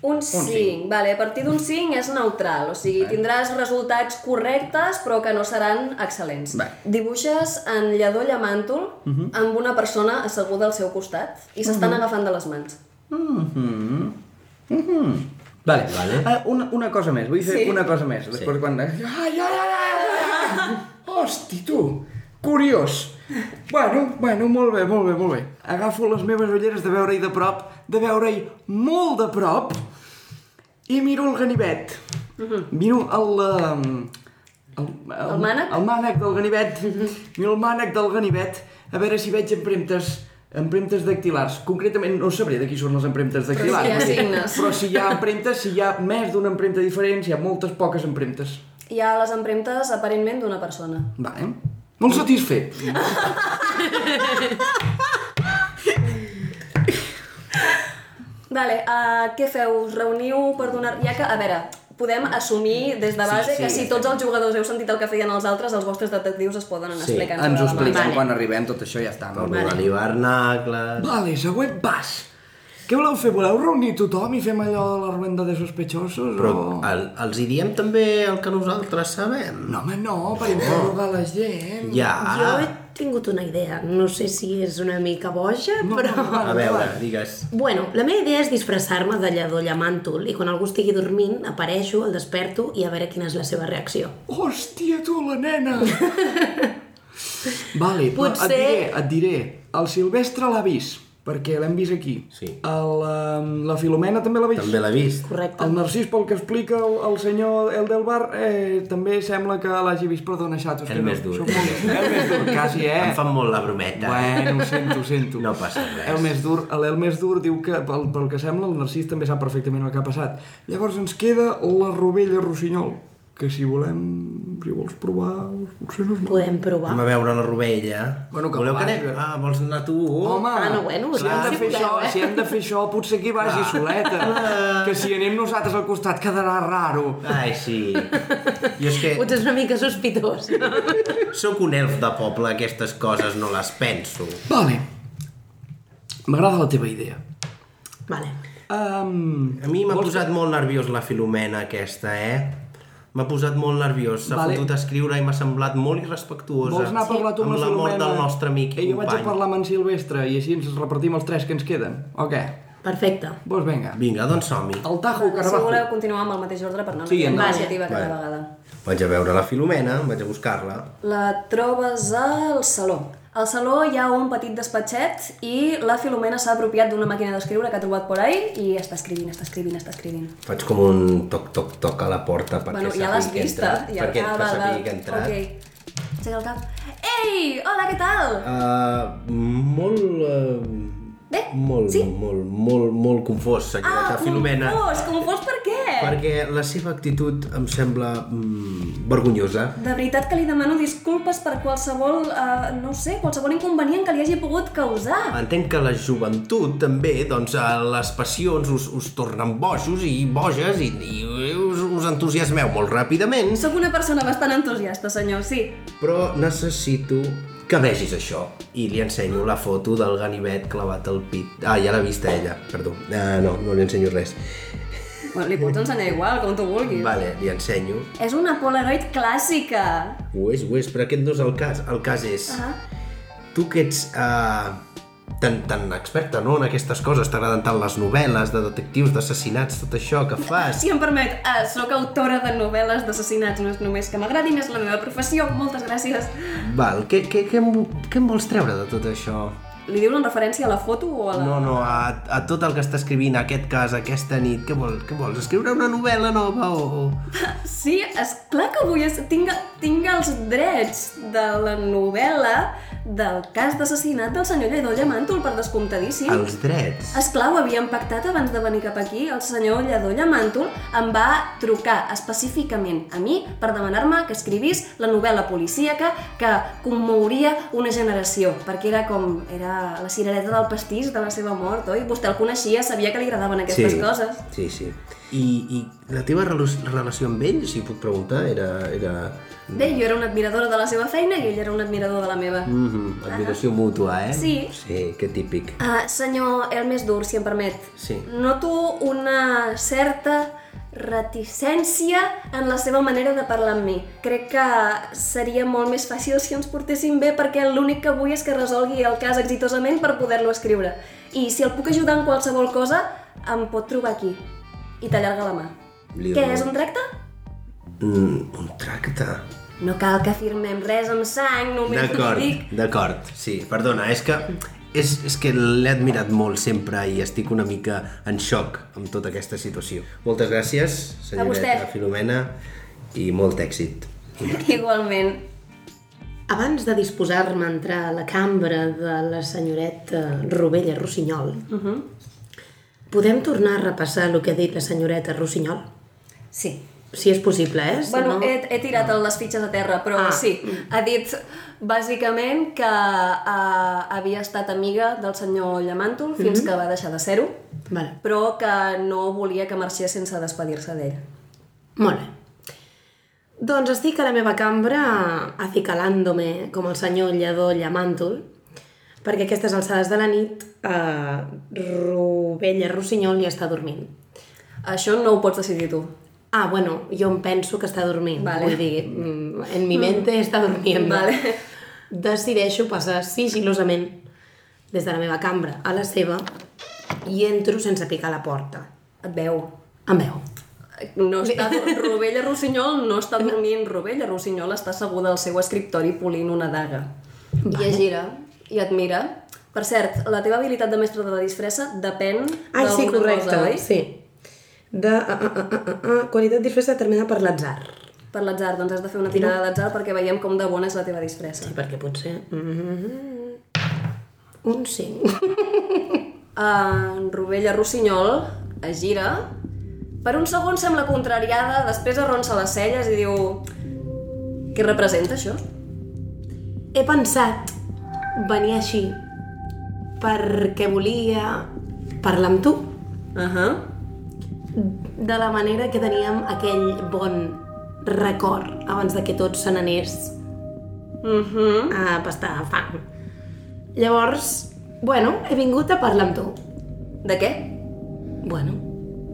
Un 5, vale, a partir d'un 5 és neutral, o sigui, tindràs resultats correctes però que no seran excel·lents. Va. Dibuixes en lladó llamàntol amb una persona asseguda al seu costat i s'estan agafant de les mans. Vale. Vale. Ah, una, una cosa més, vull fer Sí? una cosa més. Després quan... Ai, ai, ai, ai, ai. Hosti, tu! Curiós! Bueno, bueno, molt bé, molt bé, molt bé. Agafo les meves ulleres de veure-hi de prop, de veure-hi molt de prop, i miro el ganivet. Miro el... eh, El, El mànec? El mànec del ganivet. Miro el mànec del ganivet, a veure si veig empremtes empremtes dactilars. Concretament no sabré de qui són les empremtes dactilars. Però sí hi ha signes. Però si hi ha empremtes, si hi ha més d'una empremta diferent, si hi ha moltes poques empremtes. Hi ha les empremtes aparentment d'una persona. Vale. Molt satisfet. Vale, uh, què feu? Us reuniu per donar... Ja que, a veure, podem assumir des de base Sí, sí, que si tots els jugadors heu sentit el que feien els altres, els vostres detectius es poden anar Sí, explicant. Ens ho marxa. Vale. quan arribem, tot això ja està. Bé. vale. hivernacle... Vale, següent pas. Què voleu fer? Voleu reunir tothom i fem allò de la ruenda de sospechosos? Però o... el, els hi diem també el que nosaltres sabem. No, home, no, per interrogar la gent. Ja. Jo he tingut una idea, no sé si és una mica boja, però... A veure, digues. Bueno, la meva idea és disfressar-me de lladó llamàntol i quan algú estigui dormint apareixo, el desperto i a veure quina és la seva reacció. Hòstia, tu, la nena! vale, però et Potser- diré, et diré. El Silvestre l'ha vist, perquè l'hem vist aquí. Sí. El, um, la Filomena també l'ha vist. També l'ha vist. Correcte. El Narcís, pel que explica el, el senyor el del bar, eh, també sembla que l'hagi vist. Perdona, xatos. El més dur. soc molt- El més dur, quasi, eh? Em fan molt la brometa. Bueno, ho sento, ho sento. No passa res. El més dur, el, el més dur diu que, pel, pel que sembla, el Narcís també sap perfectament el que ha passat. Llavors ens queda la rovella rossinyol, que si volem, si vols provar, potser no és mal. Podem provar. Anem a veure la rovella. Bueno, que Voleu que anem? Ah, vols anar tu? Home, Ah, no, bueno, si, hem de si fer voleu, això, eh? si hem de fer això, potser que hi vagi soleta. que si anem nosaltres al costat quedarà raro. Ai, sí. Jo és que Potser és una mica sospitós. sóc un elf de poble, aquestes coses no les penso. Vale. M'agrada la teva idea. vale. Um, A mi m'ha posat molt nerviós la Filomena aquesta, eh? M'ha posat molt nerviós, s'ha Vale. fotut a escriure i m'ha semblat molt irrespectuosa. Vols anar a parlar tu amb, amb la mort del nostre amic i I jo vaig a company. parlar amb en Silvestre i així ens repartim els tres que ens queden. O què? Perfecte. Doncs vinga. Vinga, doncs som-hi. El Tajo Si Carabajo. voleu continuar amb el mateix ordre per no Sí, sí, endavant. iniciativa cada Vale. vegada. Vaig a veure la Filomena, vaig a buscar-la. La trobes al saló. Al saló hi ha un petit despatxet i la Filomena s'ha apropiat d'una màquina d'escriure que ha trobat por ahí i està escrivint, està escrivint, està escrivint. Faig com un toc-toc-toc a la porta perquè bueno, ja l'has vista. entrat. Ja, perquè ah, sàpiga val. que he entrat. Ok. Aixeca el cap. Ei, hola, què tal? Uh, molt... Uh, Bé, molt, sí? molt, molt, molt confós, senyoreta Ah, Filomena. confós, confós per què? Perquè la seva actitud em sembla mm, vergonyosa. De veritat que li demano disculpes per qualsevol, uh, no sé, qualsevol inconvenient que li hagi pogut causar. Entenc que la joventut també, doncs a les passions us, us tornen bojos i boges i, i us, us entusiasmeu molt ràpidament, Sóc una persona bastant entusiasta, senyor, sí. però necessito que vegis això. I li ensenyo la foto del ganivet clavat al pit. Ah, ja l'ha vista ella, perdó. Ah, no, no li ensenyo res. Bueno, li pots ensenyar igual, com tu vulguis. Vale, li ensenyo. És una Polaroid clàssica. Ho és, ho és, però aquest no és el cas. El cas és... Ah. Tu que ets uh, tan, tan experta, no?, en aquestes coses, t'agraden tant les novel·les de detectius, d'assassinats, tot això que fas. Si em permet, uh, sóc autora de novel·les d'assassinats, no és només que m'agradin, és la meva professió, moltes gràcies. Val, què, què, què, em, què em vols treure de tot això? Li dius en referència a la foto o a la... No, no, a, a tot el que està escrivint aquest cas, aquesta nit, què vols? Què vols? Escriure una novel·la nova o... Sí, és clar que vull... Tinc, tinc els drets de la novel·la del cas d'assassinat del senyor Lledó Llamàntol, per descomptadíssim. Els drets? Esclar, ho havíem pactat abans de venir cap aquí. El senyor Lledó Llamàntol em va trucar específicament a mi per demanar-me que escrivís la novel·la policíaca que commouria una generació, perquè era com... era la cirereta del pastís de la seva mort, oi? Vostè el coneixia, sabia que li agradaven aquestes coses. Sí, sí. I, I la teva relació amb ell, si puc preguntar, era... era... Bé, jo era una admiradora de la seva feina i ell era un admirador de la meva. Mm -hmm, admiració mútua, eh? Sí. Sí, que típic. Uh, senyor, el més dur, si em permet. Sí. Noto una certa reticència en la seva manera de parlar amb mi. Crec que seria molt més fàcil si ens portéssim bé perquè l'únic que vull és que resolgui el cas exitosament per poder-lo escriure. I si el puc ajudar en qualsevol cosa, em pot trobar aquí. I t'allarga la mà. Li Què, és un tracte? Mm, un tracte. No cal que firmem res amb sang, només D'acord, t'ho dic. d'acord, sí, perdona, és que és, és que l'he admirat molt sempre i estic una mica en xoc amb tota aquesta situació. Moltes gràcies, senyoreta. Filomena, i molt èxit. Igualment. Abans de disposar-me a entrar a la cambra de la senyoreta Rovella Rossinyol, podem tornar a repassar el que ha dit la senyoreta Rossinyol? Sí. Si és possible, eh? Si Bueno, no... he, he tirat les fitxes a terra, però Ah. sí. Ha dit, bàsicament, que uh, havia estat amiga del senyor Llamàntol fins que va deixar de ser-ho, Vale. però que no volia que marxés sense despedir-se d'ell. Molt bé. Doncs estic a la meva cambra acicalándome com el senyor Lledó Llamàntol perquè a aquestes alçades de la nit eh, Rovella Rossinyol ja està dormint. Això no ho pots decidir tu. Ah, bueno, jo em penso que està dormint. Vale. Vull dir, mm, en mi mente està dormint. Vale. Decideixo passar sigilosament des de la meva cambra a la seva i entro sense picar la porta. Et veu. Em veu. No està, Rovella Rossinyol no està dormint. Rovella Rossinyol està asseguda al seu escriptori polint una daga. I es gira i et mira. Per cert, la teva habilitat de mestre de la disfressa depèn Ai, sí, correcte. cosa, oi? Sí. De uh, uh, uh, uh, uh, qualitat disfressa determinada per l'atzar. Per l'atzar, doncs has de fer una tirada d'atzar perquè veiem com de bona és la teva disfressa. Sí, perquè potser... Mm -hmm. Un 5. En Rovella Rossinyol es gira, per un segon sembla contrariada, després arronsa les celles i diu... Què representa això? He pensat venir així perquè volia parlar amb tu Uh -huh. de la manera que teníem aquell bon record abans de que tot se n'anés Uh -huh. a pastar fang. Llavors, bueno, he vingut a parlar amb tu. De què? Bueno,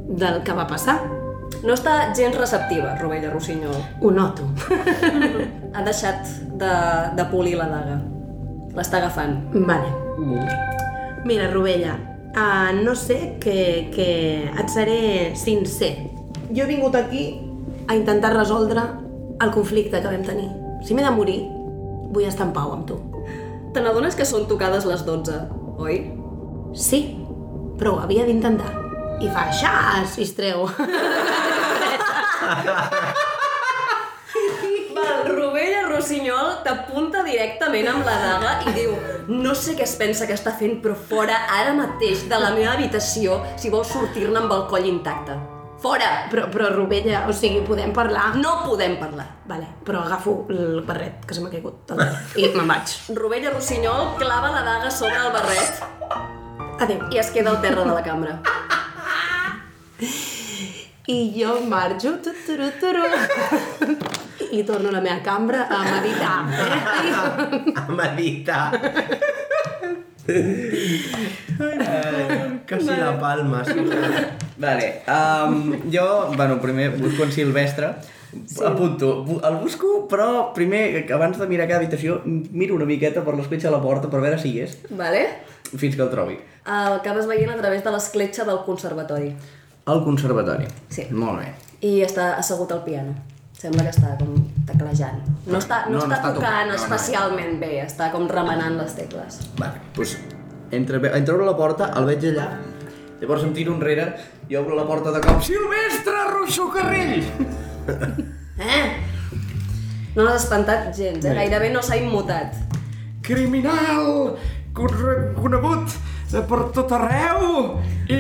del que va passar. No està gens receptiva, Rovella Rossinyol. Ho noto. Ha deixat de, de polir la daga. L'està agafant. Vale. Mira, Rovella, uh, no sé que, que et seré sincer. Jo he vingut aquí a intentar resoldre el conflicte que vam tenir. Si m'he de morir, vull estar en pau amb tu. Te n'adones que són tocades les 12, oi? Sí, però ho havia d'intentar. I fa xas i es treu. Val, Rossinyol t'apunta directament amb la daga i diu no sé què es pensa que està fent, però fora ara mateix de la meva habitació si vols sortir-ne amb el coll intacte. Fora! però, però, Rovella, o sigui, podem parlar? No podem parlar. Vale, però agafo el barret que se m'ha caigut i me'n vaig. Rovella Rossinyol clava la daga sobre el barret Adéu. i es queda al terra de la cambra. I jo marxo, tu, turu, turu, i torno a la meva cambra a meditar. Eh? A meditar. Quasi la palma. Vale, um, jo, bueno, primer busco en Silvestre, sí. apunto, el busco, però primer, abans de mirar cada habitació, miro una miqueta per l'escletxa de la porta per veure si hi és, Vale? fins que el trobi. El acabes veient a través de l'escletxa del conservatori. Al conservatori. Sí. Molt bé. I està assegut al piano. Sembla que està com teclejant. No està, no, No, no està, està tocant tocant, no, no. especialment bé, està com remenant les tecles. Vale, doncs entre, entre obro la porta, el veig allà, llavors em tiro enrere i obro la porta de cop. Silvestre Rosso Carrell! Eh? No l'has espantat gens, eh? Bé. Gairebé no s'ha immutat. Criminal con- conegut per tot arreu i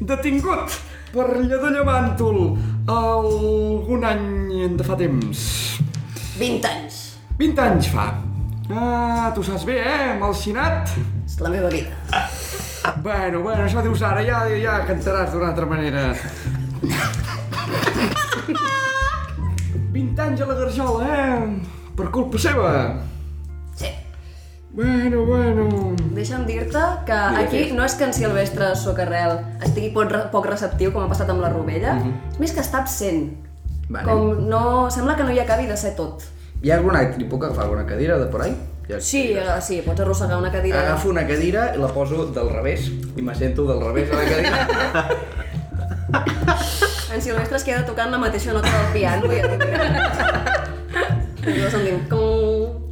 detingut per Lledó Llamàntol algun any de fa temps. 20 anys. 20 anys fa. Ah, tu saps bé, eh, xinat? És la meva vida. Bueno, bueno, això dius ara, ja, ja cantaràs d'una altra manera. 20 anys a la garjola, eh? Per culpa seva. Sí. Bueno, bueno... Deixa'm dir-te que aquí no és que en Silvestre Socarrel estigui poc, poc receptiu, com ha passat amb la Rovella, és més que està absent. Vale. Com no... Sembla que no hi acabi de ser tot. Hi ha alguna... Li puc agafar alguna cadira de por ahí? Ja Sí, eh, sí, pots arrossegar una cadira. Agafo una cadira i la poso del revés i m'assento del revés a la cadira. En Silvestre es queda tocant la mateixa nota del piano. I llavors em diu... Com...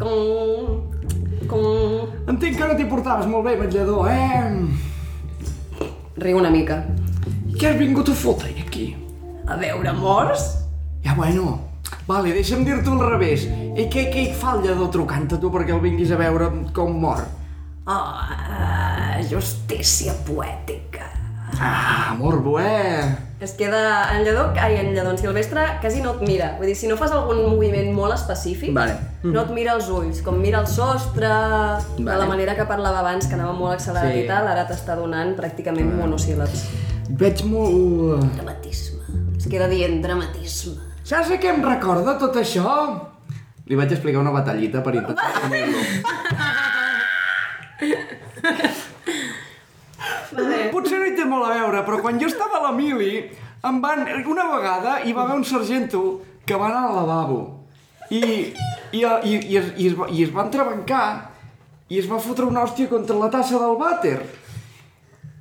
Com... Com... Entenc que no t'hi portaves molt bé, vetllador, eh? Riu una mica. Què has vingut a fotre aquí? A veure morts? Ja, bueno, vale, deixa'm dir-t'ho al revés. I què, què hi fa el lladó trucant a tu perquè el vinguis a veure com mor? Oh, justícia poètica. Ah, morbo, eh? Es queda en lledó, ai, en lledó, en Silvestre quasi no et mira. Vull dir, si no fas algun moviment molt específic, Vale. no et mira els ulls, com mira el sostre, de Vale. la manera que parlava abans, que anava molt accelerat Sí. i tal, ara t'està donant pràcticament monosíl·labs. Veig molt... Dramatisme. Es queda dient dramatisme. Saps a què em recorda tot això? Li vaig explicar una batallita per intentar assumir-lo. Potser no hi té molt a veure, però quan jo estava a la mili, em van... Una vegada hi va haver un sargento que va anar al lavabo i, i, i, i, es, i, es, va, i es va entrebancar i es va fotre una hòstia contra la tassa del vàter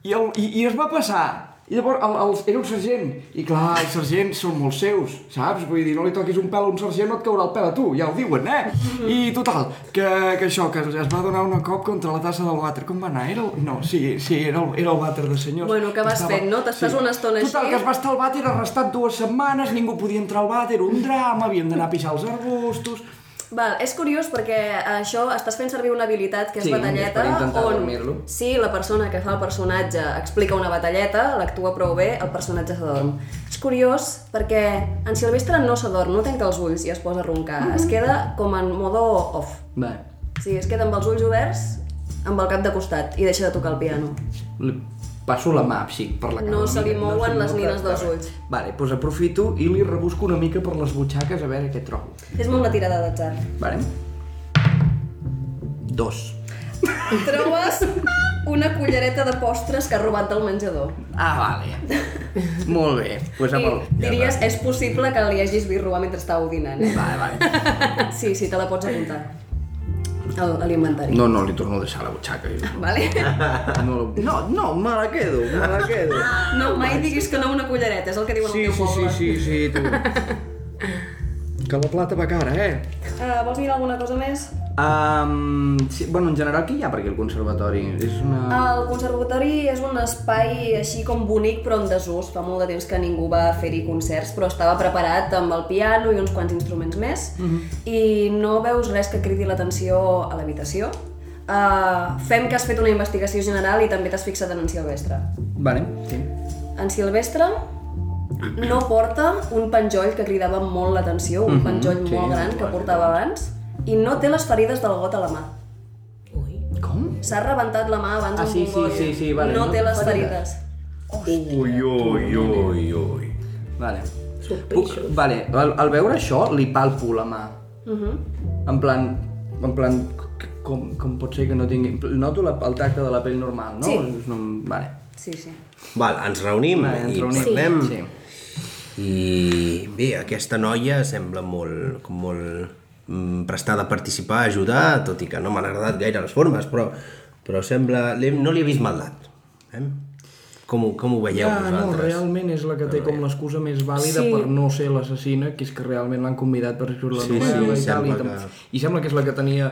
i, el, i, i es va passar i llavors el, el, era un sergent i clar, els sergents són molt seus saps? Vull dir, no li toquis un pèl a un sergent no et caurà el pèl a tu, ja ho diuen, eh? I total, que, que això, que es va donar una cop contra la tassa del vàter com va anar? Era el... No, sí, sí, era el, era el vàter de senyors Bueno, què vas fent, no? T'estàs una estona Total, així. que es va estar al vàter arrestat dues setmanes ningú podia entrar al vàter, un drama havíem d'anar a pixar els arbustos Val, és curiós perquè això estàs fent servir una habilitat que és Sí, batalleta intentar on si la persona que fa el personatge explica una batalleta, l'actua prou bé, el personatge s'adorm. És curiós perquè en Silvestre no s'adorm, no tanca els ulls i es posa a roncar. Es queda com en modo off. Vale. Sí, es queda amb els ulls oberts, amb el cap de costat i deixa de tocar el piano. Passo la mà, sí, per la cara. No se li mouen se les nines dels ulls. Vale, doncs aprofito i li rebusco una mica per les butxaques a veure què trobo. Fes-me una tirada d'atzar. Vale? Dos. Trobes una cullereta de postres que ha robat del menjador. Ah, vale. Molt bé. Pues amb el... I diries, és possible que li hagis vist robar mentre estàveu dinant, eh? Vale, vale. Sí, sí, te la pots apuntar. Al, a l'inventari. No, no, li torno a deixar la butxaca. jo. Vale? No, no, no, me la quedo, me la quedo. No, mai diguis que no una cullereta, és el que diuen Sí, al teu sí, sí, poble. sí, sí, tu. que la plata va cara, eh? Uh, vols mirar alguna cosa més? Um, sí, bueno, en general, què hi ha per aquí al conservatori? És una... El conservatori és un espai així com bonic però en desús. Fa molt de temps que ningú va fer-hi concerts, però estava preparat amb el piano i uns quants instruments més. I no veus res que cridi l'atenció a l'habitació. Uh, fem que has fet una investigació general i també t'has fixat en en Silvestre. Vale, sí. En Silvestre no porta un penjoll que cridava molt l'atenció, un penjoll sí, molt gran que portava abans, i no té les ferides del got a la mà. Com? S'ha rebentat la mà abans Ah, sí, sí, sí, sí, vale, no, no té les ferides. ferides. Ui, ui, ui, ui. Vale. Puc, vale, al, al veure això, li palpo la mà. En plan, en plan, com, com pot ser que no tingui... Noto la, el tacte de la pell normal, no? Sí. No, vale. Sí, sí. Val, ens reunim vale ens i reunim. parlem. Sí. I bé, aquesta noia sembla molt, com molt prestada a participar, a ajudar, tot i que no m'han agradat gaire les formes, però, però sembla... li- No li he vist maldat. Eh? Com, ho, com ho veieu Ja, no, vosaltres? realment és la que té com l'excusa més vàlida Sí. per no ser l'assassina, que és que realment l'han convidat per escriure la Sí, novel·la sí, i tal, i, que- i sembla que és la que tenia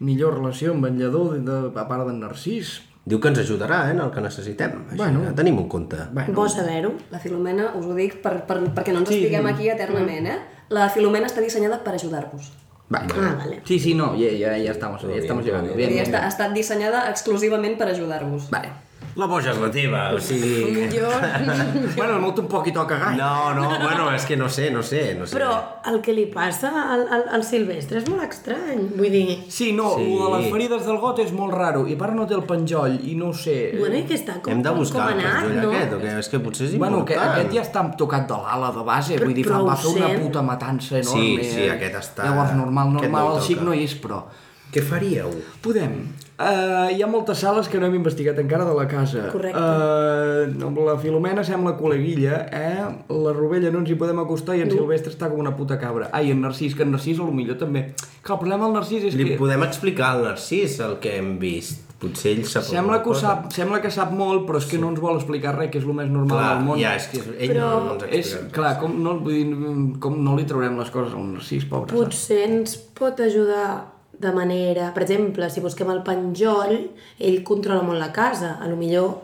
millor relació amb en Lledó, de, de, a part d'en Narcís. Diu que ens ajudarà eh, en el que necessitem. Així Bueno. que tenim en compte. Bueno, Bo saber-ho. La Filomena, us ho dic per, per, perquè no ens Sí, estiguem aquí eternament, eh? La Filomena està dissenyada per ajudar-vos. Vale. Ah, vale. Sí, sí, no, ya, ya, ya estamos, ya estamos llegando. Vull Bien, dir, bien, està, ha bien. estat dissenyada exclusivament per ajudar-vos. Vale. La boja és la teva, o sigui... Jo... Bueno, el meu tampoc hi toca gaire. No, no, bueno, és que no sé, no sé, no sé. Però el que li passa al, al, al Silvestre és molt estrany. Vull dir... Sí, no, Sí. de les ferides del got és molt raro. I part no té el penjoll, i no sé... Bueno, i que està com, Hem de buscar com el anat, penjoll no? aquest, o què? És que potser és Bueno, que important. aquest ja està tocat de l'ala de base, Però- vull dir, però fa, va fer una puta matança enorme. Sí, sí, eh? aquest està- Llavors, normal, no normal, hi el xic no hi és, però... Què faríeu? Podem. Uh, hi ha moltes sales que no hem investigat encara de la casa. Correcte. Uh, la Filomena sembla col·leguilla, eh? La Rovella no ens hi podem acostar i en Silvestre està com una puta cabra. Ai, en Narcís, que en Narcís a lo millor també. Que el problema del Narcís és Li que... podem explicar al Narcís el que hem vist. Potser ell sap Sembla que, sap, sembla que sap molt, però és que no ens vol explicar res, que és el més normal Clar, del món. ja, és que ell Però no, no ens És, clar, com no, vull dir, com no li traurem les coses al Narcís, pobre. saps? Potser ens pot ajudar de manera... Per exemple, si busquem el penjoll, ell controla molt la casa. A lo millor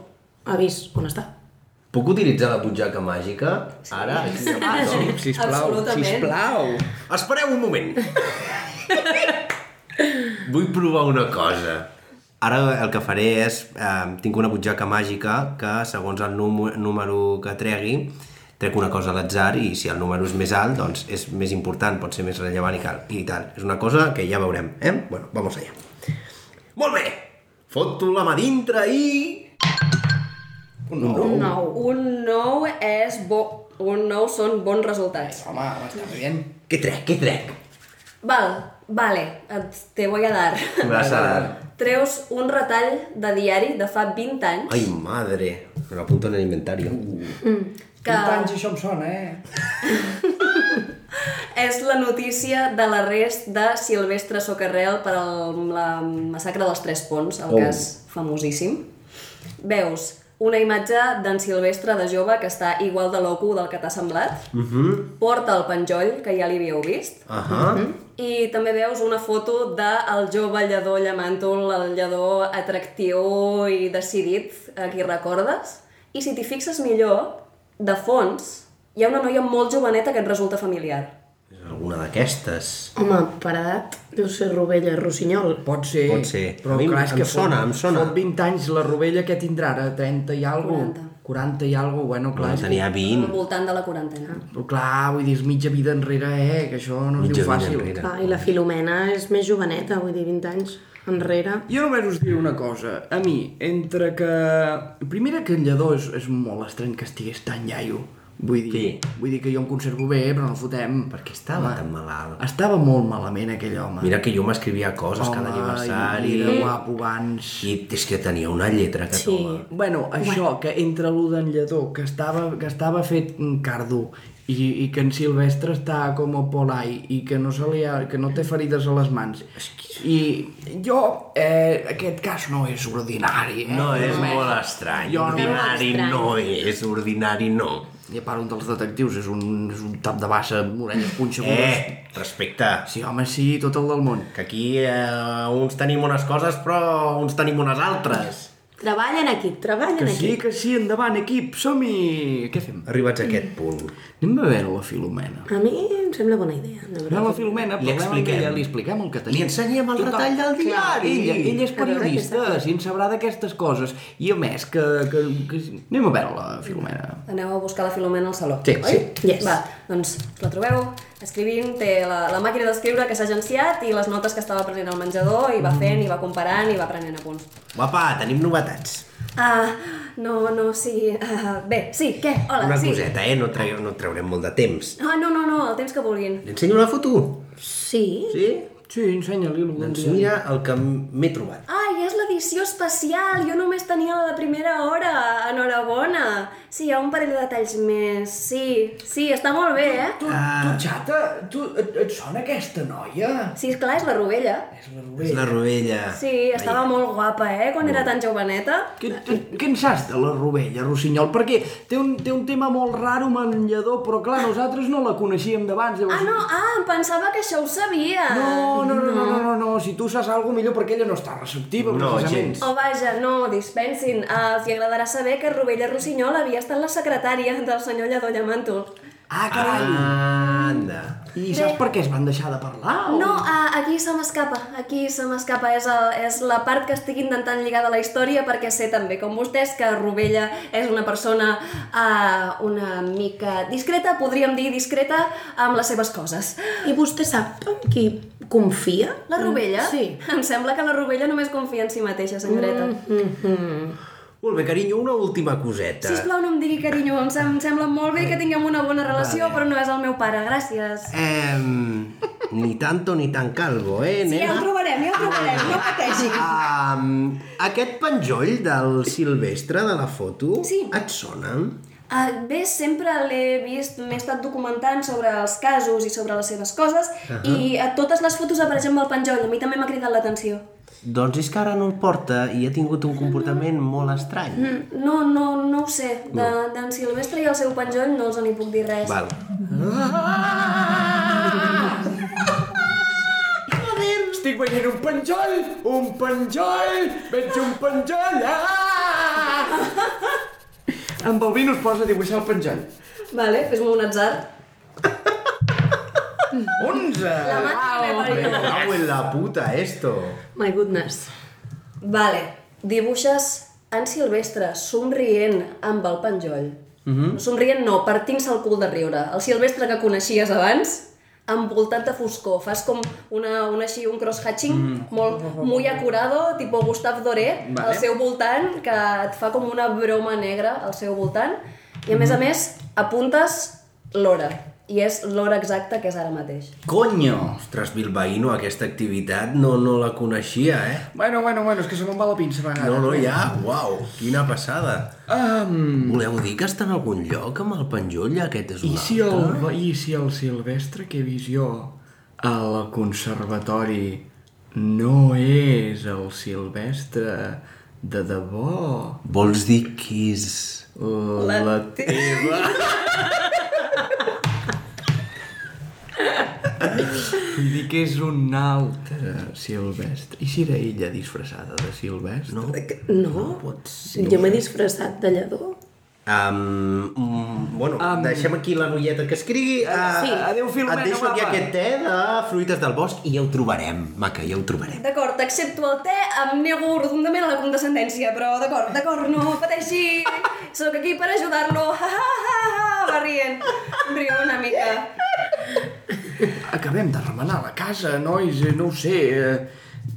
ha vist on està. Puc utilitzar la butxaca màgica? Ara? Aquí a Ah, sí, tothom? sisplau, Absolutament. sisplau. Espereu un moment. Vull provar una cosa. Ara el que faré és... Eh, tinc una butxaca màgica que, segons el número, número que tregui, trec una cosa a l'atzar i si el número és més alt, doncs és més important, pot ser més rellevant i, cal, i tal. És una cosa que ja veurem, eh? Bueno, vamos allá. Molt bé! Foto la mà dintre i... Un nou. Un nou és bo... Un nou són bons resultats. Home, està bien. Què trec, què trec? Val, vale, et, te voy a dar. Me vas a dar. Treus un retall de diari de fa 20 anys Ai, madre. Me lo apunto en el inventario. Que 20 anys això em sona, eh? és la notícia de l'arrest de Silvestre Socarrel per el, la massacre dels Tres Ponts, el Oh. cas famosíssim. Veus una imatge d'en Silvestre de jove que està igual de loco del que t'ha semblat. Uh -huh. Porta el penjoll, que ja l'havíeu vist. Uh -huh. I també veus una foto del jove llador llamàntol, el llador atractiu i decidit, a qui recordes. I si t'hi fixes millor, de fons, hi ha una noia molt joveneta que et resulta familiar. És alguna d'aquestes. Home, per edat, deu ser Rovella Rossinyol. Pot ser, Pot ser. però A mi clar, és em que sona, fot, em sona. Fot 20 anys, la rovella que tindrà ara, 30 i algo, 40. 40 i algo, bueno, clar, que, tenia Al 20. voltant de la quarantena. però clar, vull dir, és mitja vida enrere, eh, que això no es Mitja diu fàcil. Clar, I la Filomena és més joveneta, vull dir, 20 anys enrere. Jo només us diré una cosa. A mi, entre que... Primera, que el lladó és, és molt estrany que estigués tan iaio. Vull dir, Sí. vull dir que jo em conservo bé, però no fotem. Per què estava tan malalt? Estava molt malament aquell home. Mira que jo m'escrivia coses cada aniversari. I era guapo abans. I és que tenia una lletra que Sí. toma. Bueno, això, que entre l'u d'en Lledó, que estava, que estava fet un cardo, i, i que en Silvestre està com a polai i que no, se li ha, que no té ferides a les mans. I jo, eh, aquest cas no és ordinari, eh? No és molt estrany. Jo no- Ordinari Estrany. no és, ordinari no. I a part, un dels detectius és un, és un tap de bassa amb orelles punxegudes. Eh, respecte. Sí, home, sí, tot el del món. Que aquí eh, uns tenim unes coses, però uns tenim unes altres. Treballen aquí, treballen Que sí, aquí. que sí, endavant, equip, som-hi! Què fem? Arribats a aquest punt. Anem a veure la Filomena. A mi em sembla bona idea. de No, veritat. la Filomena, Li expliquem. ella, li expliquem el que tenim. Li ensenyem el Total. retall del diari. Ella, ella és A periodista, si en sabrà d'aquestes coses. I a més, que, que, que... Anem a veure la Filomena. Aneu a buscar la Filomena al saló, Sí, oi? sí. Yes. Va, doncs la trobeu escrivint, té la, la màquina d'escriure que s'ha agenciat i les notes que estava prenent al menjador i va fent, i va comparant, i va prenent apunts. Guapa, tenim novetats. Ah, no, no, sí... Uh, bé, sí, què? Hola, Una sí. coseta, eh? No, treu, no traurem molt de temps. Ah, no, no, no, el temps que vulguin. Li ensenyo una foto? Sí? Sí? Sí, ensenya-li el bon Doncs dia. mira el que m'he trobat. Ai, és l'edició especial! Jo només tenia la de primera hora! Enhorabona! Sí, hi ha un parell de detalls més. Sí, sí, està molt bé, eh? Tu, tu, xata, tu, et, et sona aquesta noia? Sí, esclar, és la Rovella. És la És Rovella. la rovella. Sí, estava molt guapa, eh? Quan era tan joveneta. Què, què en saps de la Rovella, Rossinyol? Perquè té un, té un tema molt raro Lledó, però clar, nosaltres no la coneixíem d'abans. Ah, llavors- no, ah, em pensava que això ho sabia. No, no, no, no, no, no, no, si tu saps alguna millor perquè ella no està receptiva, No, precisament. gens. Oh, vaja, no, dispensin. Uh, els hi agradarà saber que Rovella Rossinyol havia estat la secretària del senyor Lledó Llamàntol. Ah, carai! Anda. I saps per què es van deixar de parlar? o- No, uh, aquí se m'escapa, aquí se m'escapa. És, el, és la part que estic intentant lligar de la història perquè sé també, com vostès, que Rovella és una persona uh, una mica discreta, podríem dir discreta, amb les seves coses. I vostè sap en qui confia? La Rovella? Sí. Em sembla que la Rovella només confia en si mateixa, senyoreta. Mm. Molt bé, carinyo, una última coseta. Sisplau, no em digui carinyo, em, sem em sembla molt bé que tinguem una bona relació, però no és el meu pare, gràcies. Eh, ni tanto ni tan calvo, eh, Sí, ja nena? el trobarem, ja el trobarem, no pateixi. Um, aquest penjoll del Silvestre de la foto Sí. et sona? Uh, bé, sempre l'he vist, m'he estat documentant sobre els casos i sobre les seves coses uh -huh. i a totes les fotos apareix amb el penjoll, a mi també m'ha cridat l'atenció. Doncs és que ara no el porta i ha tingut un comportament molt estrany. Mm, No, no, no ho sé, d'en de, d'en Silvestre i el seu penjoll no els en hi puc dir res. Val. Estic veient un penjoll! Un penjoll! Veig un penjoll! Ah! En Balbino es posa a dibuixar el penjoll. Vale, fes-me un atzar. 11! La màquina en la puta, esto. My goodness. Vale, dibuixes en Silvestre somrient amb el penjoll. Mm -hmm. Somrient no, partint-se el cul de riure. El Silvestre que coneixies abans, envoltat de foscor. Fas com una, una així, un cross-hatching mm. molt muy acurado, tipo Gustave Doré, Vale. al seu voltant, que et fa com una broma negra al seu voltant. I a més a més, apuntes l'hora. I és l'hora exacta que és ara mateix. Conyo! Ostres, Bilbaïno, aquesta activitat no, no la coneixia, eh? Bueno, bueno, bueno, és que se me'n va la pinça a vegades. No, no, ja, uau, quina passada. Um, Voleu dir que està en algun lloc amb el penjoll? Aquest és un I si, altre? el, I si el Silvestre que he vist jo al conservatori no és el Silvestre de debò? Vols dir que és... La, la teva... Vull dir que és un altre Silvestre. I si era ella disfressada de Silvestre? No. No, pot ser. jo m'he disfressat de lladó. Um, um, bueno, um, deixem aquí la noieta que escrigui. Uh, sí. Adéu, Filomena, Et deixo aquí guapa. aquest te de fruites del bosc i ja ho trobarem, maca, ja ho trobarem. D'acord, t'accepto el te, em nego rotundament a la condescendència, però d'acord, d'acord, no pateixi, sóc aquí per ajudar-lo, ha, ha, ha, ha, va rient, riu una mica. Acabem de remenar la casa, nois, eh, no ho sé. Eh,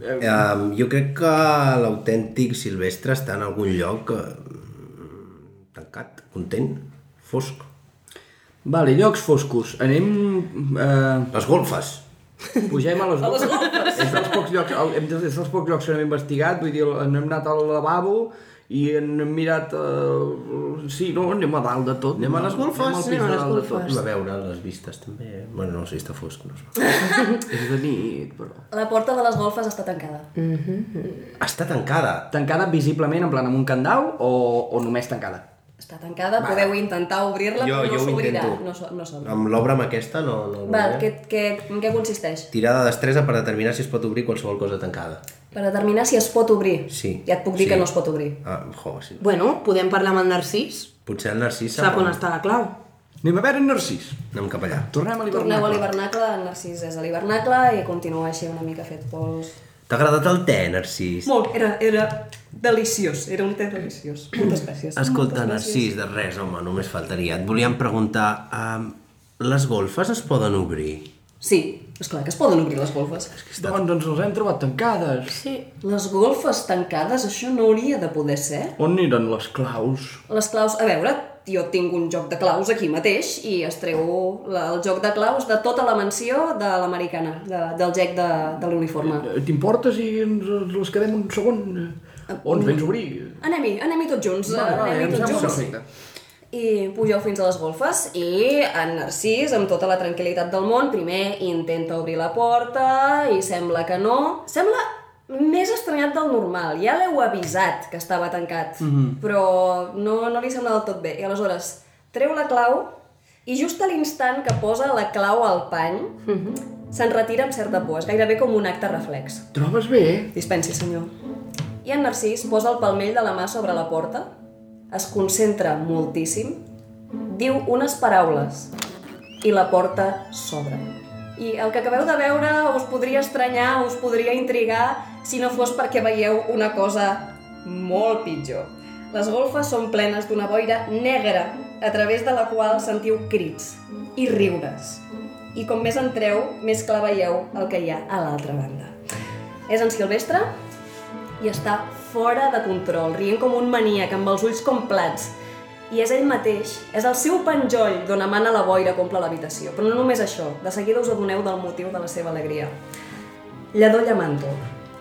eh, Um, jo crec que l'autèntic Silvestre està en algun lloc uh, tancat, content, fosc. Vale, llocs foscos. Anem... Eh, Les golfes. pugem a les golfes. És dels pocs llocs, hem és dels pocs llocs que hem investigat, vull dir, hem anat al lavabo i hem mirat... Eh, sí, no, anem a dalt de tot. Anem a les golfes? Anem Anem a les golfes. tot. Anem a veure les vistes també. Bueno, no, si està fosc, no. És de nit, però... La porta de les golfes està tancada. Està tancada. Tancada visiblement, en plan amb un candau, o, o només tancada? Està tancada, podeu intentar obrir-la, però no s'obrirà. intento. No, s'o- no s'obre. Amb l'obra amb aquesta no... no no. què, què, en què consisteix? Tirada de destresa per determinar si es pot obrir qualsevol cosa tancada. Per determinar si es pot obrir. Sí. Ja et puc dir Sí. que no es pot obrir. Ah, jo, sí. Bueno, podem parlar amb el Narcís. Potser el Narcís Sap on està la clau. anem a veure en Narcís. Anem cap allà. Tornem a Torneu a l'hivernacle. l'hivernacle, en Narcís és a l'hivernacle i continua així una mica fet pols. T'ha agradat el te, Narcís? Molt, era, era deliciós, era un te deliciós. Moltes gràcies. Escolta, Moltes Narcís, de res, home, només faltaria. Et volíem preguntar, um, les golfes es poden obrir? Sí, esclar que es poden obrir les golfes. Doncs ens les hem trobat tancades. Sí. Les golfes tancades, això no hauria de poder ser. On eren les claus? Les claus, a veure, jo tinc un joc de claus aquí mateix i es treu la, el joc de claus de tota la mansió de l'americana, de, del gec de, de l'uniforme. Eh, T'importa si ens les quedem un segon? Eh, O ens vens a obrir? Anem-hi, anem-hi tots junts, vale, anem-hi em tots junts. perfecte. I pugeu fins a les golfes i en Narcís, amb tota la tranquil·litat del món, primer intenta obrir la porta i sembla que no. Sembla més estranyat del normal. Ja l'heu avisat que estava tancat, però no, no li sembla del tot bé. I aleshores treu la clau i just a l'instant que posa la clau al pany se'n retira amb certa por. És gairebé com un acte reflex. Trobes bé? Dispensi, senyor. I en Narcís posa el palmell de la mà sobre la porta, es concentra moltíssim, diu unes paraules i la porta s'obre. I el que acabeu de veure us podria estranyar, us podria intrigar, si no fos perquè veieu una cosa molt pitjor. Les golfes són plenes d'una boira negra, a través de la qual sentiu crits i riures. I com més entreu, més clar veieu el que hi ha a l'altra banda. És en Silvestre i està fora de control, rient com un maníac, amb els ulls com plats. I és ell mateix, és el seu penjoll d'on emana la boira omple l'habitació. Però no només això, de seguida us adoneu del motiu de la seva alegria. Lledó llamàntol,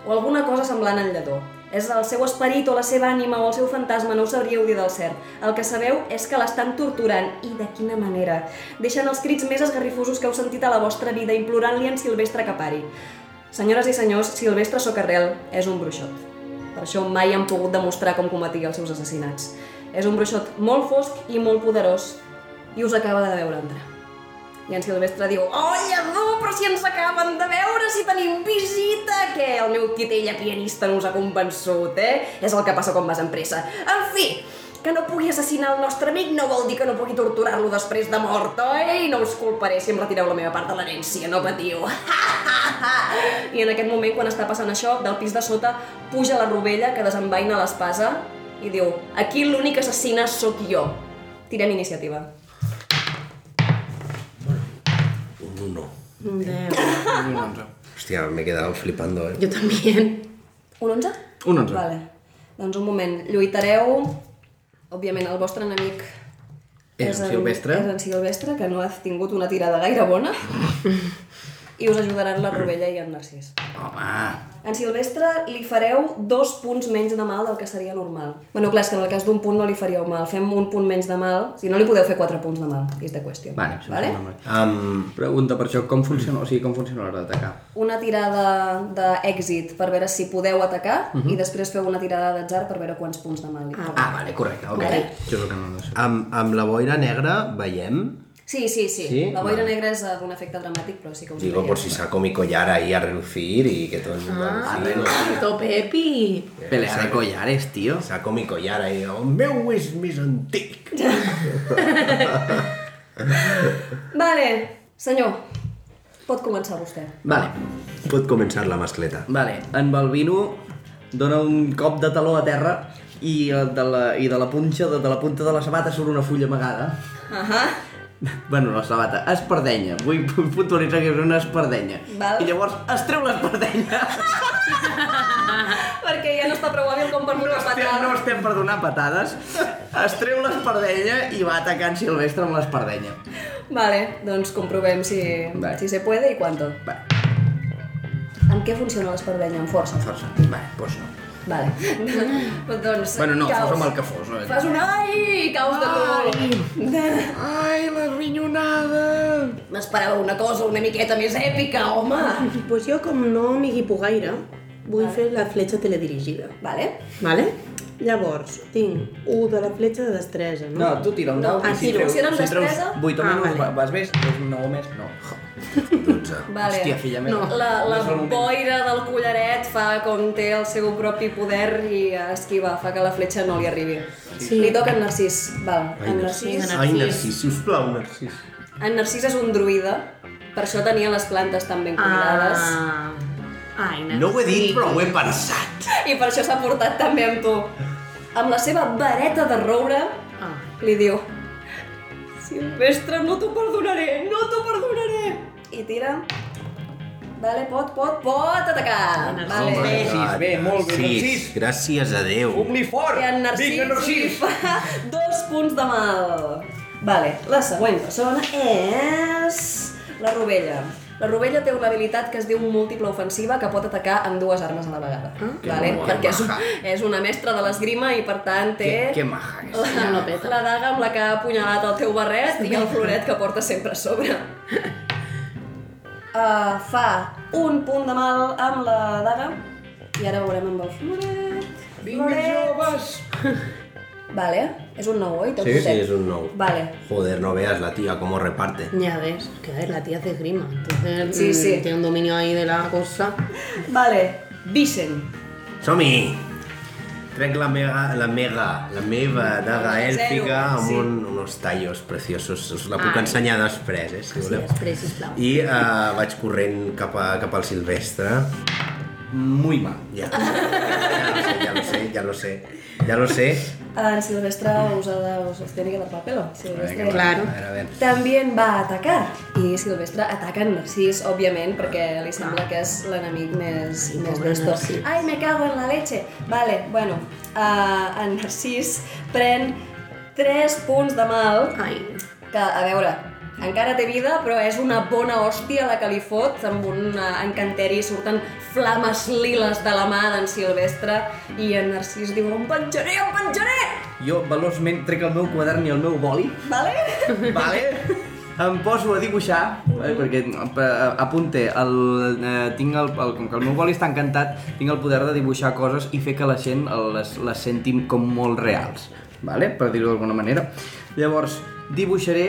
o alguna cosa semblant al lledó. És el seu esperit o la seva ànima o el seu fantasma, no ho sabríeu dir del cert. El que sabeu és que l'estan torturant, i de quina manera. Deixen els crits més esgarrifosos que heu sentit a la vostra vida, implorant-li en Silvestre que pari. Senyores i senyors, Silvestre Socarrel és un bruixot. Per això mai han pogut demostrar com cometia els seus assassinats. És un bruixot molt fosc i molt poderós, i us acaba de veure entrar. I en Silvestre diu, oh, lledó, però si ens acaben de veure, si tenim visita! Què, el meu titella pianista no us ha convençut, eh? És el que passa quan vas amb pressa. En fi, que no pugui assassinar el nostre amic no vol dir que no pugui torturar-lo després de mort, oi? No us culparé si em retireu la meva part de l'herència, no patiu. I en aquest moment, quan està passant això, del pis de sota puja la rovella que desenvaina l'espasa i diu, aquí l'única assassina sóc jo. Tirem iniciativa. Un uno. Déu. Un 11. Hòstia, m'he quedat flipando, eh? Jo també. Un 11? Un 11. Vale. Doncs un moment. Lluitareu... Òbviament, el vostre enemic... És en Silvestre. És en Silvestre, que no ha tingut una tirada gaire bona. I us ajudaran la Rovella i en Narcís. Home, En Silvestre li fareu dos punts menys de mal del que seria normal. Bueno, clar, és que en el cas d'un punt no li faríeu mal. Fem un punt menys de mal. Si no, li podeu fer quatre punts de mal. És de qüestió. vale, sí, vale? Um, Pregunta per això, com funciona, o sigui, com funciona l'hora d'atacar? Una tirada d'èxit per veure si podeu atacar Mhm. i després feu una tirada d'atzar per veure quants punts de mal li feu. Ah, vale, correcte, ok. Vale. El que no sé. amb, amb la boira negra veiem... Sí, sí, sí. Sí? La boira Vale. negra és eh, d'un efecte dramàtic, però sí que Digo, por si saco mi collar ahí a relucir y que todo el mundo Ah, alucine. to Pepi. Pelea de collares, tío. Saco mi collar ahí, el meu és més antic. Vale, senyor, pot començar vostè. Vale, Pot començar la mascleta. vale. En Balbino dona un cop de taló a terra i eh, de la, i de la punxa, de, de la punta de la sabata surt una fulla amagada. Ahà. Bueno, la sabata, espardenya. Vull puntualitzar que és una espardenya. Val. I llavors es treu l'espardenya. Perquè ja no està prou hàbil com per No fotre estem, patada. no estem per donar patades. Es treu l'espardenya i va atacant Silvestre amb l'espardenya. Vale, doncs comprovem si, Vale. si se puede i quanto. Va, Amb què funciona l'espardenya? Amb força. força. Va, doncs no. Vale. doncs Bueno, no, caus. fos amb el que fos. No? Fas un ai, caus de cul. Ai, la rinyonada! M'esperava una cosa una miqueta més èpica, home. Pues jo, com no m'hi guipo gaire, vull fer la fletxa teledirigida. Vale. Vale? Llavors, tinc un de la fletxa de destresa, no? No, tu tira un No, dau. ah, i tiro. Si era amb destresa? 8 o Ah, menys, vale. vas bé, és un 9 o més? No. 12. Vale. Hòstia, filla meva. La, la No boira del collaret fa com té el seu propi poder i esquiva, fa que la fletxa no li arribi. Sí. Li toca en Narcís. Val, Ai, en Narcís. Narcís. Ai, Narcís, sisplau, Narcís. En Narcís és un druida, per això tenia les plantes tan ben cuidades. Ah. Ai, No ho he dit, però ho he pensat. I per això s'ha portat també amb tu. Amb la seva vareta de roure, Ah. li diu Silvestre, no t'ho perdonaré, no t'ho perdonaré. I tira. Vale, pot, pot, pot atacar. Vale. Narcís, bé, molt bé, Narcís. Gràcies a Déu. Fum-li fort! I en Narcís, Vinga, li Narcís! fa dos punts de mal. Vale, la següent persona és la Rovella. La Rovella té una habilitat que es diu múltiple ofensiva que pot atacar amb dues armes a la vegada. vale? maca. Perquè és, és una mestra de l'esgrima i per tant té Que, que maja que és. la, la daga amb la que ha apunyalat el teu barret i el floret que porta sempre a sobre. Uh, fa un punt de mal amb la daga i ara veurem amb el floret. Vinga, joves! Vale, és un 9, oi? Teu Sí, sí, es un no. Vale, Joder, no veas la tía cómo reparte. Ya ves, que a ver, la tía hace esgrima, entonces Sí, mm, sí. tiene un dominio ahí de la cosa. vale. Vicent. Som-hi! Trec la mega, la mega, la meva daga èlfica amb sí. un, uns tallos preciosos. Us la puc Ai. ensenyar després, eh, si Sí, voleu. després, sisplau. I uh, vaig corrent cap, a, cap al Silvestre. Muy mal. Ja, ja lo sé, ja lo sé, ja lo sé. Us, ha de, us, us tiene que dar papel. Silvestre Claro. A a. También va a atacar. I Silvestre ataca en Narcís, òbviament, perquè li sembla que és l'enemic més, més pobre d'esto. Ai, me cago en la leche. Vale, bueno, uh, en Narcís pren 3 punts de mal, Ai, que, a veure, encara té vida, però és una bona hòstia la que li fot, amb un uh, encanteri surten flames liles de la mà d'en Silvestre, i en Narcís diu, em penjaré, em penjaré! Jo, veloçment, trec el meu quadern i el meu boli, Vale? vale? em poso a dibuixar, eh, perquè eh, apunte, el, eh, tinc el, el, com que el meu boli està encantat, tinc el poder de dibuixar coses i fer que la gent les, les senti com molt reals, vale? per dir-ho d'alguna manera. Llavors, dibuixaré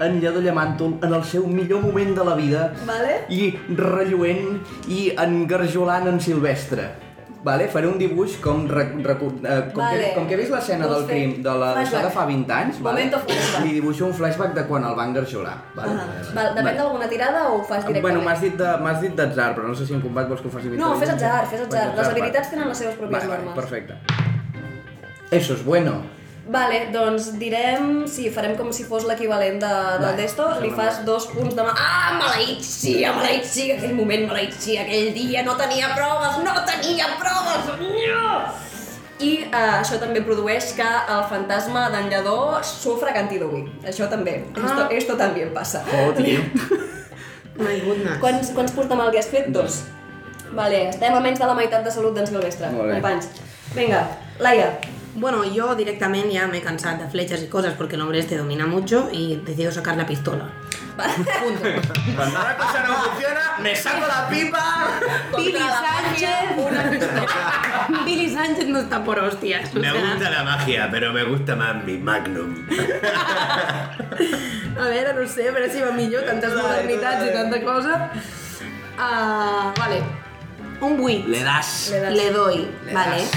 en Lledó Llamàntol en el seu millor moment de la vida Vale. i relluent i engarjolant en Silvestre. Vale? Faré un dibuix com, rec, eh, com, Vale. que, com que he vist l'escena del crim de la flashback? de fa 20 anys, vale? Li dibuixo un flashback de quan el van engarjolar. Vale? Ah, val, depèn d'alguna tirada o ho fas directament? Bueno, m'has dit, de, dit d'atzar, però no sé si en combat vols que ho faci No, fes atzar, fes atzar. Les habilitats va. tenen les seves pròpies vale, vale, normes. perfecte. Eso es bueno. Vale, doncs direm, sí, farem com si fos l'equivalent de, del Vale, d'esto, li fas dos punts de mà. Ah, maleït sia, maleït sia, aquell moment maleït sia, aquell dia no tenia proves, no tenia proves! No! I uh, això també produeix que el fantasma d'en Lledó sofra cantidogui. Això també. Esto, esto també passa. Oh, tio. my goodness. Quants, quants punts de mal li has fet? Dos. Vale, estem a menys de la meitat de salut d'en Silvestre. Companys. Vinga, Laia. Bueno, yo directamente ya me he cansado de flechas y cosas porque el hombre este domina mucho y decido sacar la pistola. Punto. Cuando una cosa no funciona, me saco la pipa. Billy Sánchez, màgia, una pistola. Billy Sánchez no está por hostias. o Me sea, gusta la magia, pero me gusta más mi Magnum. A veure, no sé, a veure si va millor, tantes modernitats i tanta cosa. Ah, vale. Un 8. Le das. Le das. Le doy, Le vale. das.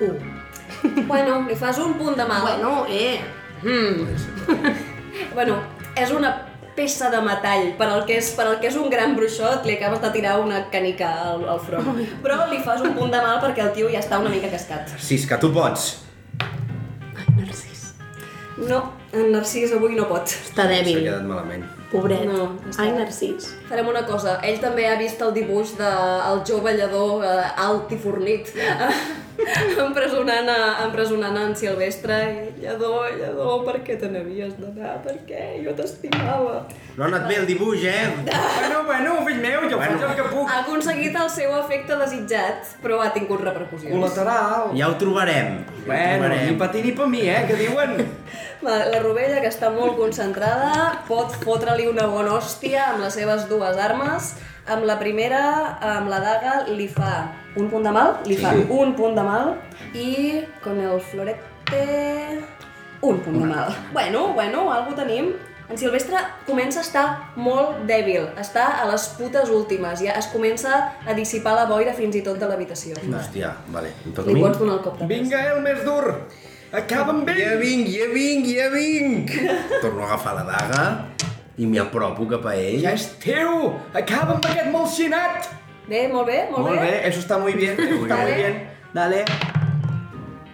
Uh. Bueno, li fas un punt de mal. Bueno, eh. Hmm. Bueno, és una peça de metall. Per al que és, per al que és un gran bruixot, li acabes de tirar una canica al, al front. Però li fas un punt de mal perquè el tio ja està una mica cascat. Si és que tu pots. Ai, Narcís. No, en Narcís avui no pot. Està S'ha dèbil. quedat malament. Pobret. No, està- Ai, Narcís. Farem una cosa, ell també ha vist el dibuix del el jove llador eh, alt i fornit empresonant, a, empresonant en Silvestre i llador, llador, per què te n'havies d'anar? Per què? Jo t'estimava. No ha anat bé el dibuix, eh? Bueno, bueno, fill meu, jo Bueno. faig el que puc. Ha aconseguit el seu efecte desitjat, però ha tingut repercussions. Col·lateral. Ja ho trobarem. Ja ho Bueno, trobarem. ni pa ti ni pa mi, eh, que diuen. Va, La Rovella, que està molt concentrada, pot fotre-li una bona hòstia amb les seves dues armes. Amb la primera, amb la daga, li fa un punt de mal, li fa Sí. un punt de mal, i con el florete... un punt de mal. Bueno, bueno, algo tenim. En Silvestre comença a estar molt dèbil, està a les putes últimes, ja es comença a dissipar la boira fins i tot de l'habitació. Hòstia, vale. Em toca Li mi? pots donar el cop de. Vinga, el més dur. Acaba amb ell. Ja vinc, ja vinc, ja vinc! Torno a agafar la daga i m'hi apropo cap a ell. Ja és teu. Acaba amb aquest malsinat. Bé, molt bé, molt, Molt bé, eso está muy bien, está muy bien. Dale.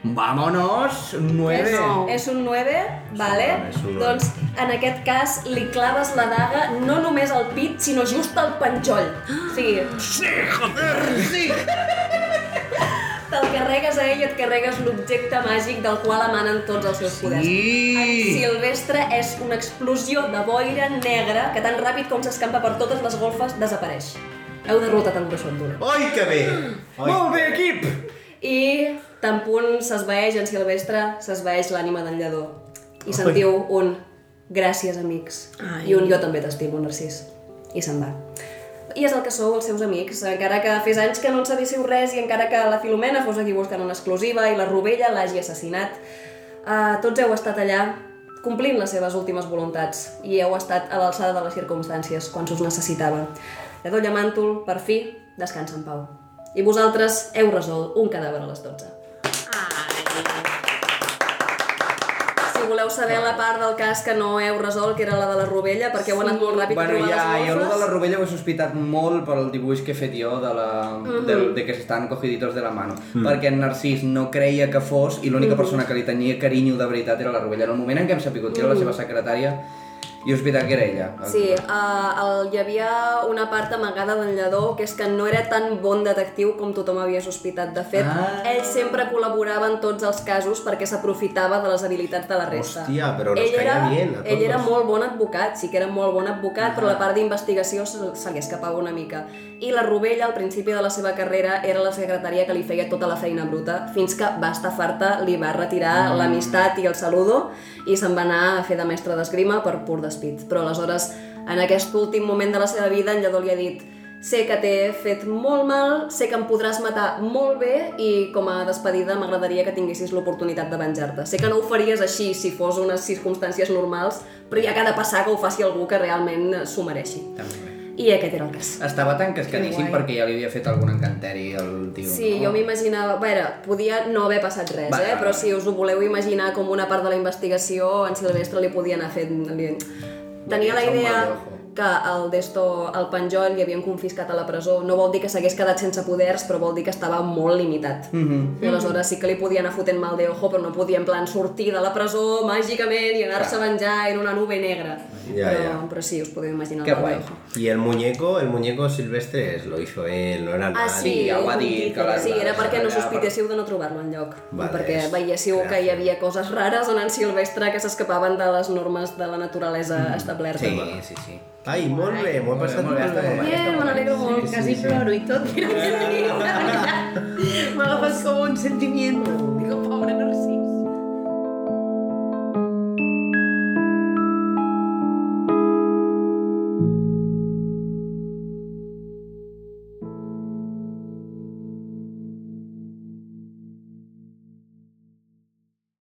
Vámonos, nueve. És, és un 9, vale? és un doncs en aquest cas li claves la daga no només al pit, sinó just al penjoll. O sigui, Sí, joder, sí! te'l carregues a ell i et carregues l'objecte màgic del qual emanen tots els seus poders. Sí. En Silvestre és una explosió de boira negra que tan ràpid com s'escampa per totes les golfes desapareix. Heu derrotat el bruixot dur. Oi, que bé! Oi. Molt bé, equip. I tan punt s'esvaeix en Silvestre, s'esvaeix l'ànima d'en Lledó. I sentiu un gràcies, amics. Ai. I un jo també t'estimo, Narcís. I se'n va. I és el que sou els seus amics, encara que fes anys que no en sabéssiu res i encara que la Filomena fos aquí buscant una exclusiva i la Rovella l'hagi assassinat, eh, tots heu estat allà complint les seves últimes voluntats i heu estat a l'alçada de les circumstàncies quan us necessitava de Dolla Màntol, per fi, descansa en pau. I vosaltres heu resolt un cadàver a les 12. Si voleu saber la part del cas que no heu resolt, que era la de la rovella, perquè ho heu anat molt ràpid bueno, a ja, les jo la de la rovella ho he sospitat molt pel dibuix que he fet jo de, la, mm -hmm. de, de que s'estan cogiditos de la mano, mm. perquè en Narcís no creia que fos i l'única mm -hmm. persona que li tenia carinyo de veritat era la rovella. En el moment en què hem sapigut que era la mhm. seva secretària, jo he sospitat que era ella. Mhm. Sí, uh, el, hi havia una part amagada d'en Lledó, que és que no era tan bon detectiu com tothom havia sospitat. De fet, Ah. ell sempre col·laborava en tots els casos perquè s'aprofitava de les habilitats de la resta. Hòstia, però ell era, bien a. Ell era molt bon advocat, sí que era molt bon advocat, però la part d'investigació se, se li escapava una mica. I la Rovella, al principi de la seva carrera, era la secretària que li feia tota la feina bruta, fins que va estar farta, li va retirar l'amistat i el saludo i se'n va anar a fer de mestre d'esgrima per pur despit. Però aleshores, en aquest últim moment de la seva vida, en Lledó li ha dit sé que t'he fet molt mal, sé que em podràs matar molt bé i com a despedida m'agradaria que tinguessis l'oportunitat de venjar-te. Sé que no ho faries així si fos unes circumstàncies normals, però ja que ha de passar que ho faci algú que realment s'ho mereixi. També. I aquest era el cas. Estava tan cascadíssim perquè ja li havia fet algun encanteri al tio. Sí, no? jo m'imaginava... A veure, podia no haver passat res, Va, eh? va, Però va. si us ho voleu imaginar com una part de la investigació, en Silvestre li podia anar fent... Li... Tenia la idea. Que el Desto, el penjoll, li havien confiscat a la presó. No vol dir que s'hagués quedat sense poders, però vol dir que estava molt limitat. Mhm. I aleshores sí que li podia anar fotent mal de ojo, però no podia en plan sortir de la presó màgicament i anar-se a venjar en una nube negra. Ja, però, ja. però sí, us podeu imaginar Que guai. Y el muñeco, el muñeco silvestre es- lo hizo él, no era nadie. Ah, sí, Sí, ja ho ha dit, que la- sí, era la- perquè no sospitéssiu de no trobar-lo enlloc. Vale, I perquè és- veiéssiu que hi havia coses rares en en Silvestre que s'escapaven de les normes de la naturalesa establerta. Sí, sí, sí. Ai, molt bé, m'ho he Molt bé, passat molt bé, molt està molt bé. bé. Bien, me n'alegro molt. Casi ploro y todo. Mira que sí, la verdad. Me agafas como un sentimiento. Digo, pobre, no